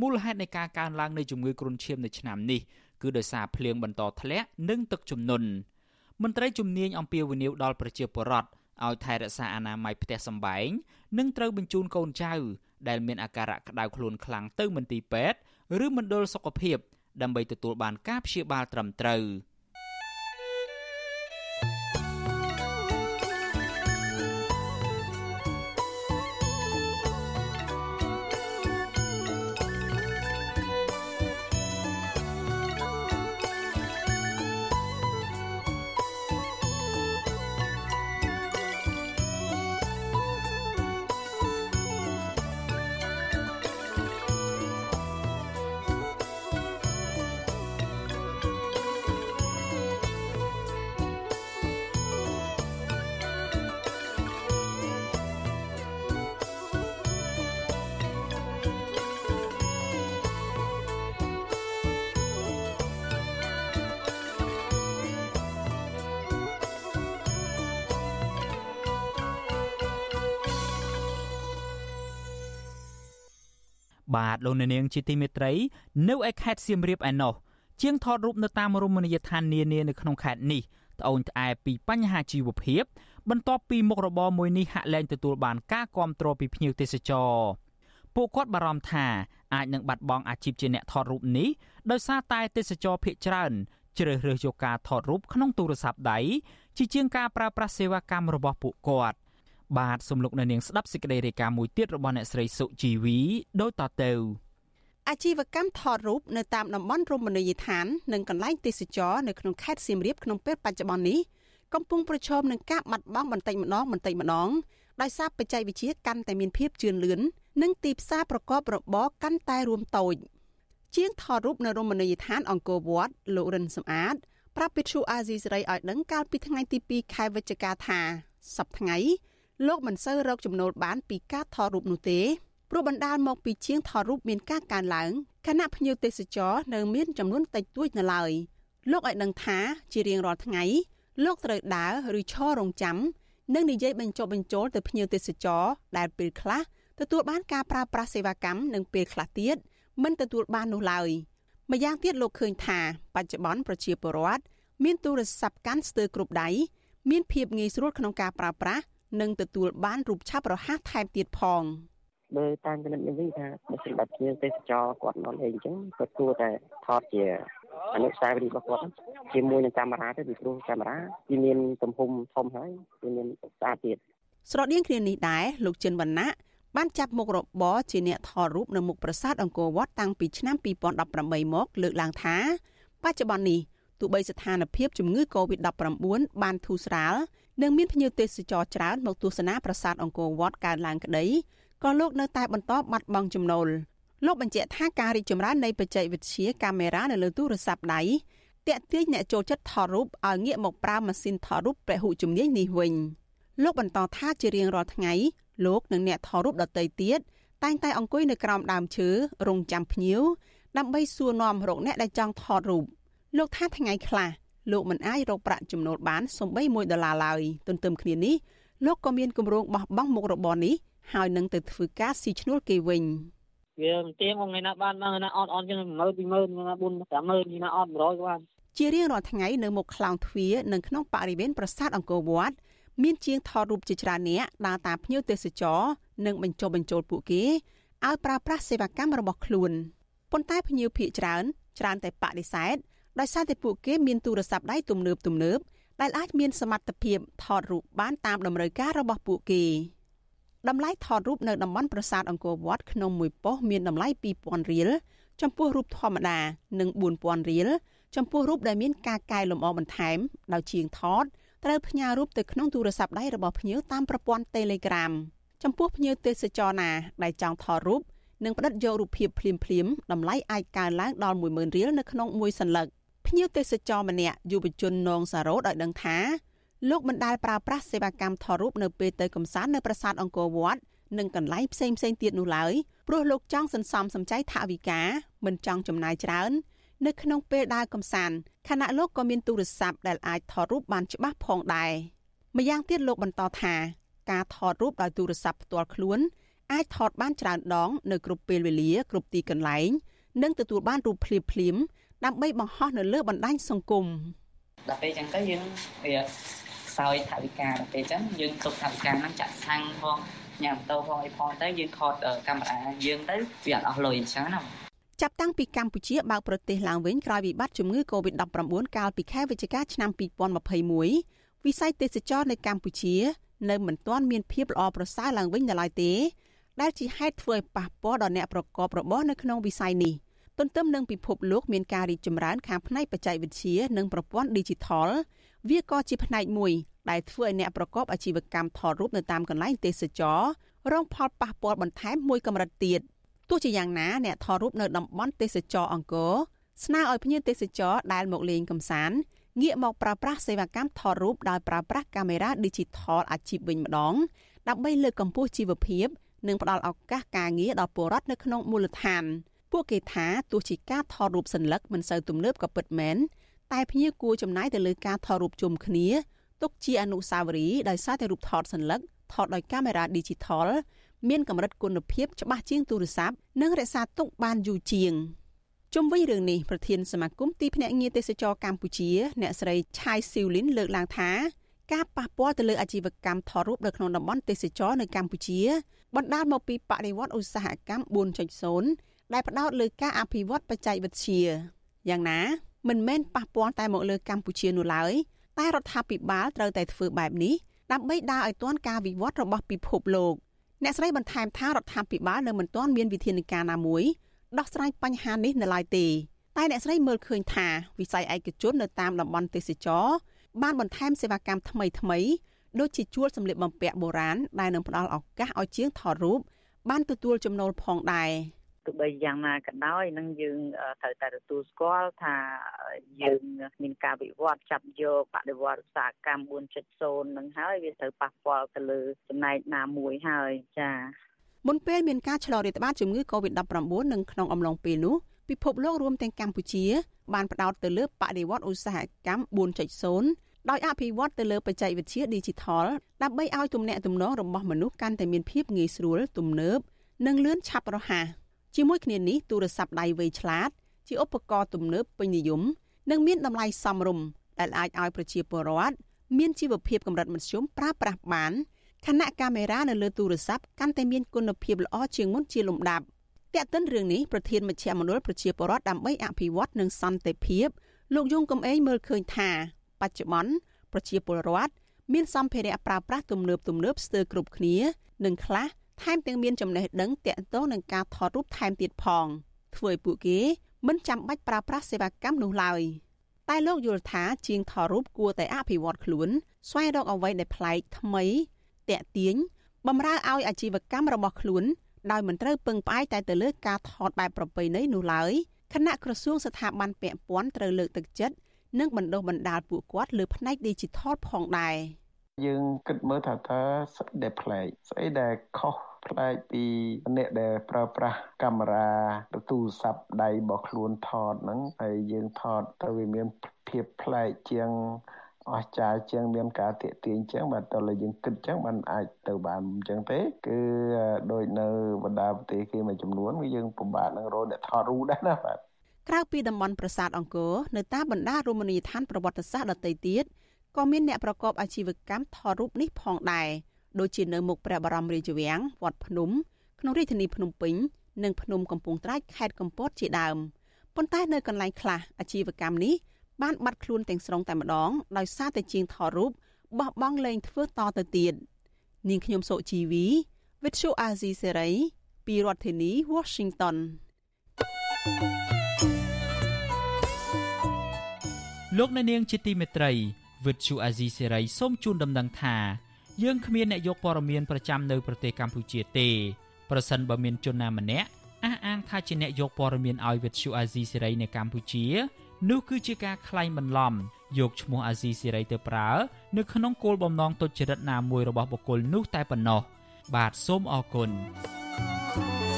មូលហេតុនៃការកើនឡើងនៃជំងឺគ្រុនឈាមនៅឆ្នាំនេះគឺដោយសារភ្លៀងបន្តធ្លាក់និងទឹកជំនន់មន្ត្រីជំនាញអំពាវនាវដល់ប្រជាពលរដ្ឋឲ្យថែរក្សាអនាម័យផ្ទះសម្បែងនិងត្រូវបញ្ជូនកូនចៅដែលមានអាការៈក្តៅខ្លួនខ្លាំងទៅមន្ទីរពេទ្យឬមណ្ឌលសុខភាពដើម្បីទទួលបានការព្យាបាលត្រឹមត្រូវ។ បាទលោកអ្នកនាងជាទីមេត្រី នៅឯខេត្តសៀមរាបឯណោះជាងថតរូបនៅតាមរមណីយដ្ឋាននានានៅក្នុងខេត្តនេះត្អូញត្អែពីបញ្ហាជីវភាព បន្ទាប់ពីមុខរបរមួយនេះហាក់លែងទទួលបានការគាំទ្រពីភ្ញៀវទេសចរពួកគាត់បារម្ភថាអាចនឹងបាត់បង់អាជីពជាអ្នកថតរូបនេះដោយសារតែទេសចរភ ieck ច្រើនជ្រើសរើសយកការថតរូបក្នុងទូរស័ព្ទដៃជាជាងការប្រើប្រាស់សេវាកម្មរបស់ពួកគាត់ បាទសំលោកនៅនាងស្ដាប់សេចក្តីរាយការណ៍មួយទៀតរបស់អ្នកស្រីសុជីវីដូចតទៅអាជីវកម្មថតរូបនៅតាមតំបន់រមណីយដ្ឋាននិងកន្លែងទេសចរនៅក្នុងខេត្តសៀមរាបក្នុងពេលបច្ចុប្បន្ននេះកំពុងប្រឈមនឹងការបាត់បង់បន្តិចម្ដងបន្តិចម្ដងដោយសារបច្ចេកវិទ្យាកាន់តែមានភាពជឿនលឿននិងទីផ្សារប្រកបរបរកាន់តែរួមតូចជាងថតរូបនៅរមណីយដ្ឋានអង្គរវត្តលោករិនសំអាតប្រាប់វិទ្យុអាស៊ីសេរីឲ្យដឹងកាលពីថ្ងៃទី2ខែវិច្ឆិកាថាសប្តាហ៍ថ្ងៃ លោកមិនសូវរកចំណូលបានពីការថតរូបនោះទេព្រោះបណ្ដាលមកពីជាងថតរូបមានការកើនឡើងខណៈភ្ញៀវទេសចរនៅមានចំនួនតិចតួចនៅឡើយលោកឲ្យដឹងថាជារៀងរាល់ថ្ងៃលោកត្រូវដើរឬឈររងចាំនិងនិយាយបញ្ចុះបញ្ចូលទៅភ្ញៀវទេសចរដែលពេលខ្លះទទួលបានការប្រើប្រាស់សេវាកម្មនិងពេលខ្លះទៀតមិនទទួលបាននោះឡើយម្យ៉ាងទៀតលោកឃើញថាបច្ចុប្បន្នប្រជាពលរដ្ឋមានទូរស័ព្ទកាន់ស្ទើរគ្រប់ដៃមានភាពងាយស្រួលក្នុងការប្រើប្រាស់ និងទទួលបានរូបឆាប់រហ័សថែមទៀតផងបើតាមចំណុចនេះវិញថាបើសិនបើភ្ញៀវទេសចរគាត់មកលេងអញ្ចឹងគាត់គួរតែថតជាអនុស្សាវរីយ៍របស់គាត់ជាមួយនឹងកាមេរ៉ាទៅពីព្រោះកាមេរ៉ាវាមានទំហំធំហើយវាមានស្អាតទៀតស្រដៀងគ្នានេះដែរលោកចិនវណ្ណៈបានចាប់មុខរបរជាអ្នកថតរូបនៅមុខប្រាសាទអង្គរវត្តតាំងពីឆ្នាំ2018មកលើកឡើងថា បច្ចុប្បន្ននេះទោះបីស្ថានភាពជំងឺ Covid-19 បានធូរស្រាល និងមានភ្ញៀវទេសចរច្រើនមកទស្សនាប្រាសាទអង្គរវត្តកើនឡើងក្តីក៏លោកនៅតែបន្តបាត់បង់ចំណូលលោកបញ្ជាក់ថាការរីកចម្រើននៃបច្ចេកវិទ្យាកាមេរ៉ានៅលើទូរស័ព្ទដៃតាក់ទាញអ្នកចូលចិត្តថតរូបឲ្យងាកមកប្រើម៉ាស៊ីនថតរូបពហុជំនាញនេះវិញលោកបន្តថាជារៀងរាល់ថ្ងៃលោកនិងអ្នកថតរូបដទៃទៀតតែងតែអង្គុយនៅក្រោមដើមឈើរងចាំភ្ញៀវដើម្បីសួរនាំរកអ្នកដែលចង់ថតរូបលោកថាថ្ងៃខ្លះ លោកមិនអាចរកប្រាក់ចំណូលបានសូម្បី1ដុល្លារឡើយទន្ទឹមគ្នានេះលោកក៏មានគម្រោងបោះបង់មុខរបរនេះហើយនឹងទៅធ្វើការស៊ីឈ្នួលគេវិញវាមិនទៀងថ្ងៃណាបានថ្ងៃណាអត់អត់ចឹង10000 20000ថ្ងៃណា4 50000ថ្ងៃណាអត់100ក៏បានជារៀងរាល់ថ្ងៃនៅមុខខ្លោងទ្វារនិងក្នុងបរិវេណប្រាសាទអង្គរវត្តមានជាងថតរូបជាច្រើនអ្នកដើរតាមភ្ញៀវទេសចរនិងបញ្ចុះបញ្ចូលពួកគេឲ្យប្រើប្រាស់សេវាកម្មរបស់ខ្លួនប៉ុន្តែភ្ញៀវភ ieck ច្រើនច្រើនតែបដិសេធ ដោយសារតែពួកគេមានទូរស័ព្ទដៃទំនើបទំនើបដែលអាចមានសមត្ថភាពថតរូបបានតាមតម្រូវការរបស់ពួកគេតម្លៃថតរូបនៅតំបន់ប្រាសាទអង្គរវត្តក្នុងមួយប៉ុស្តិ៍មានតម្លៃ2000រៀលចំពោះរូបធម្មតានិង4000រៀលចំពោះរូបដែលមានការកែលម្អបន្ថែមដោយជាងថតត្រូវផ្ញើរូបទៅក្នុងទូរស័ព្ទដៃរបស់ភ្ញៀវតាមប្រព័ន្ធ Telegram ចំពោះភ្ញៀវទេសចរណាដែលចង់ថតរូបនិងផ្តិតយករូបភាពភ្លាមភ្លាមតម្លៃអាចកើនឡើងដល់10000រៀលនៅក្នុងមួយសន្លឹក ភ្ញៀវទេសចរម្នាក់យុវជននងសារ៉ូតឲ្យដឹងថាលោកមិនដែលប្រើប្រាស់សេវាកម្មថតរូបនៅពេលទៅកំសាន្តនៅប្រាសាទអង្គរវត្តនិងកន្លែងផ្សេងផ្សេងទៀតនោះឡើយព្រោះលោកចង់សន្សំសំចៃថវិកាមិនចង់ចំណាយច្រើន នៅក្នុងពេលដើរកំសាន្តខណៈលោកក៏មានទូរស័ព្ទដែលអាចថតរូបបានច្បាស់ផងដែរម្យ៉ាងទៀតលោកបន្តថាការថតរូបដោយទូរស័ព្ទផ្ទាល់ខ្លួន អាចថតបានច្រើនដង នៅគ្រប់ពេលវេលាគ្រប់ទីកន្លែង និងទទួលបានរូបភ្លាមភ្លាម ដើម្បីបង្ហោះនៅលើបណ្ដាញសង្គមដល់ពេលអញ្ចឹងទៅយើងវាសោយថវិកាដល់ពេលអញ្ចឹងយើងទុកថវិកាហ្នឹងចាក់សាំងផងញ៉ាំតោផងអីផងទៅយើងថតកាមេរ៉ាយើងទៅវាអត់អស់លុយអញ្ចឹងណាចាប់តាំងពីកម្ពុជាបើកប្រទេសឡើងវិញក្រោយវិបត្តិជំងឺ Covid-19 កាលពីខែវិច្ឆិកាឆ្នាំ2021វិស័យទេសចរនៅកម្ពុជា នៅមិនទាន់មានភាពល្អប្រសើរឡើងវិញនៅឡើយទេដែលជាហេតុធ្វើឲ្យប៉ះពាល់ដល់អ្នកប្រកបរបរនៅក្នុងវិស័យនេះ ទន្ទឹមនឹងពិភពលោកមានការរីកចម្រើនខាងផ្នែកបច្ចេកវិទ្យានិងប្រព័ន្ធ Digital វាក៏ជាផ្នែកមួយដែលធ្វើឲ្យអ្នកប្រកបអាជីវកម្មថតរូបនៅតាមកន្លែងទេសចររងផលប៉ះពាល់បន្ថែមមួយកម្រិតទៀតទោះជាយ៉ាងណាអ្នកថតរូបនៅតំបន់ទេសចរអង្គរស្នើឲ្យភ្ញៀវទេសចរដែលមកលេងកម្សាន្តងាកមកប្រើប្រាស់សេវាកម្មថតរូបដោយប្រើប្រាស់កាមេរ៉ា Digital អាជីពវិញម្ដង ដើម្បីលើកកម្ពស់ជីវភាព និងផ្ដល់ឱកាសការងារដល់ពលរដ្ឋនៅក្នុងមូលដ្ឋាន ពួកគេថាទោះជាការថតរូបសញ្ញាមិនសូវទំនើបក៏ពិតមែនតែភ្ញៀវគួរចំណាយទៅលើការថតរូបជុំគ្នាទុកជាអនុស្សាវរីយ៍ដោយសារតែរូបថតសញ្ញាថតដោយកាមេរ៉ា Digital មានកម្រិតគុណភាពច្បាស់ជាងទូរស័ព្ទនិងរក្សាទុកបានយូរជាងជុំវិញរឿងនេះប្រធានសមាគមទីភ្នាក់ងារទេសចរកម្ពុជា អ្នកស្រីឆៃស៊ីវលីនលើកឡើងថាការប៉ះពាល់ទៅលើអាជីវកម្មថតរូបនៅក្នុងតំបន់ទេសចរនៅកម្ពុជាបណ្ដាលមកពីបដិវត្តឧស្សាហកម្ម4.0 ដែលផ្ដោតលើការអភិវឌ្ឍបច្ចេកវិទ្យាយ៉ាងណាមិនមែនប៉ះពាល់តែមកលើកម្ពុជានោះឡើយតែរដ្ឋាភិបាលត្រូវតែធ្វើបែបនេះដើម្បីដើរឲ្យទាន់ការវិវត្តរបស់ពិភពលោកអ្នកស្រីបន្ថែមថារដ្ឋាភិបាលនៅមិនទាន់មានវិធានការណាមួយដោះស្រាយបញ្ហានេះនៅឡើយទេតែអ្នកស្រីមើលឃើញថាវិស័យឯកជននៅតាមតំបន់ទេសចរបានបន្ថែមសេវាកម្មថ្មីថ្មីដូចជាជួលសម្លៀកបំពាក់បុរាណដែលនឹងផ្ដល់ឱកាសឲ្យជាងថតរូបបានទទួលចំណូលផងដែរ ទោះបីយ៉ាងណាក៏ដោយនឹងយើងត្រូវតែទទួលស្គាល់ថាយើងមានការវិវត្តចាប់យកបដិវត្តឧស្សាហកម្ម4.0នឹងហើយវាត្រូវប៉ះពាល់ទៅលើចំណែកណាមួយហើយចា៎មុនពេលមានការឆ្លងរាតត្បាតជំងឺ Covid-19 នៅក្នុងអំឡុងពេលនោះពិភពលោករួមទាំងកម្ពុជា បានផ្ដោតទៅលើបដិវត្តឧស្សាហកម្ម4.0ដោយអភិវឌ្ឍទៅលើបច្ចេកវិទ្យា Digital ដើម្បីឲ្យទំនាក់ទំនងរបស់មនុស្សកាន់តែមានភាពងាយស្រួលទំនើបនិងលឿនឆាប់រហ័ស ជាមួយគ្នានេះទូរស័ព្ទដៃវៃឆ្លាត ជាឧបករណ៍ទំនើបពេញនិយមនិងមានតម្លៃសមរម្យដែលអាចឲ្យប្រជាពលរដ្ឋមានជីវភាពកម្រិតមធ្យមប្រើប្រាស់បានខណៈកាមេរ៉ានៅលើទូរស័ព្ទកាន់តែមានគុណភាពល្អជាងមុនជាលំដាប់តែកតិនរឿងនេះប្រធានមជ្ឈមណ្ឌលប្រជាពលរដ្ឋដើម្បីអភិវឌ្ឍនិងសន្តិភាពលោកយងកំឯងមើលឃើញថាបច្ចុប្បន្នប្រជាពលរដ្ឋមានសម្ភារៈប្រើប្រាស់ទំនើបទំនើបស្ទើរគ្រប់គ្នា និងខ្លះ ថែមទាំងមានចំណេះដឹងទាក់ទងនឹងការថតរូបថែមទៀតផង ធ្វើឲ្យពួកគេមិនចាំបាច់ប្រើប្រាស់សេវាកម្មនោះឡើយតែលោកយល់ថាជាងថតរូបគួរតែអភិវឌ្ឍខ្លួន ស្វែងរកអ្វីដែលប្លែកថ្មីតាក់ទាញបំរើឲ្យអាជីវកម្មរបស់ខ្លួនដោយមិនត្រូវពឹងផ្អែកតែទៅលើការថតបែបប្រពៃណីនោះឡើយគណៈក្រសួងស្ថាប័នពាក់ព័ន្ធត្រូវលើកទឹកចិត្តនិងបណ្ដុះបណ្ដាលពួកគាត់លើផ្នែក Digital ផងដែរយើងគិតមើលថាតើស្អីដែលប្លែកស្អីដែលខុស ប្លែកពីអ្នកដែលប្រើប្រាស់កាមេរ៉ាទូរស័ព្ទដៃរបស់ខ្លួនថតហ្នឹងហើយយើងថតទៅវាមានភាពប្លែកជាងអស្ចារ្យជាងមានការតាកទាញជាងបាទតើយើងគិតចឹងมันអាចទៅបានអញ្ចឹងទេគឺដូចនៅបណ្ដាប្រទេសគេមួយចំនួនគឺយើងពិបាកនឹងរកអ្នកថតរូបដែរណាបាទក្រៅពីតំបន់ប្រាសាទអង្គរនៅតាមបណ្ដារមណីយដ្ឋានប្រវត្តិសាស្ត្រដទៃទៀតក៏មានអ្នកប្រកបអាជីវកម្មថតរូបនេះផងដែរ ដូចជានៅមុខព្រះបរមរាជវាំងវត្តភ្នំក្នុងរាជធានីភ្នំពេញនិងភ្នំកំពង់ត្រាចខេត្តកំពតជាដើមប៉ុន្តែនៅកន្លែងខ្លះអាជីវកម្មនេះបានបាត់ខ្លួនទាំងស្រុងតែម្ដងដោយសារតែជាងថតរូបបោះបង់លែងធ្វើតទៅទៀតនាងខ្ញុំសុជីវី With Show Azizi Serai ពីរដ្ឋធានី Washington លោកអ្នកនាងជាទីមេត្រី With Show Azizi Serai សូមជូនដំណឹងថា យើងគ្មានអ្នកយកព័ត៌មានប្រចាំនៅប្រទេសកម្ពុជាទេប្រសិនបើមានជនណាម្នាក់អះអាងថាជាអ្នកយកព័ត៌មានឲ្យវិទ្យុអាស៊ីសេរីនៅកម្ពុជានោះគឺជាការក្លែងបន្លំយកឈ្មោះអាស៊ីសេរីទៅប្រើនៅក្នុងគោលបំណងទុច្ចរិតណាមួយរបស់បុគ្គលនោះតែប៉ុណ្ណោះបាទសូមអរគុណ thank you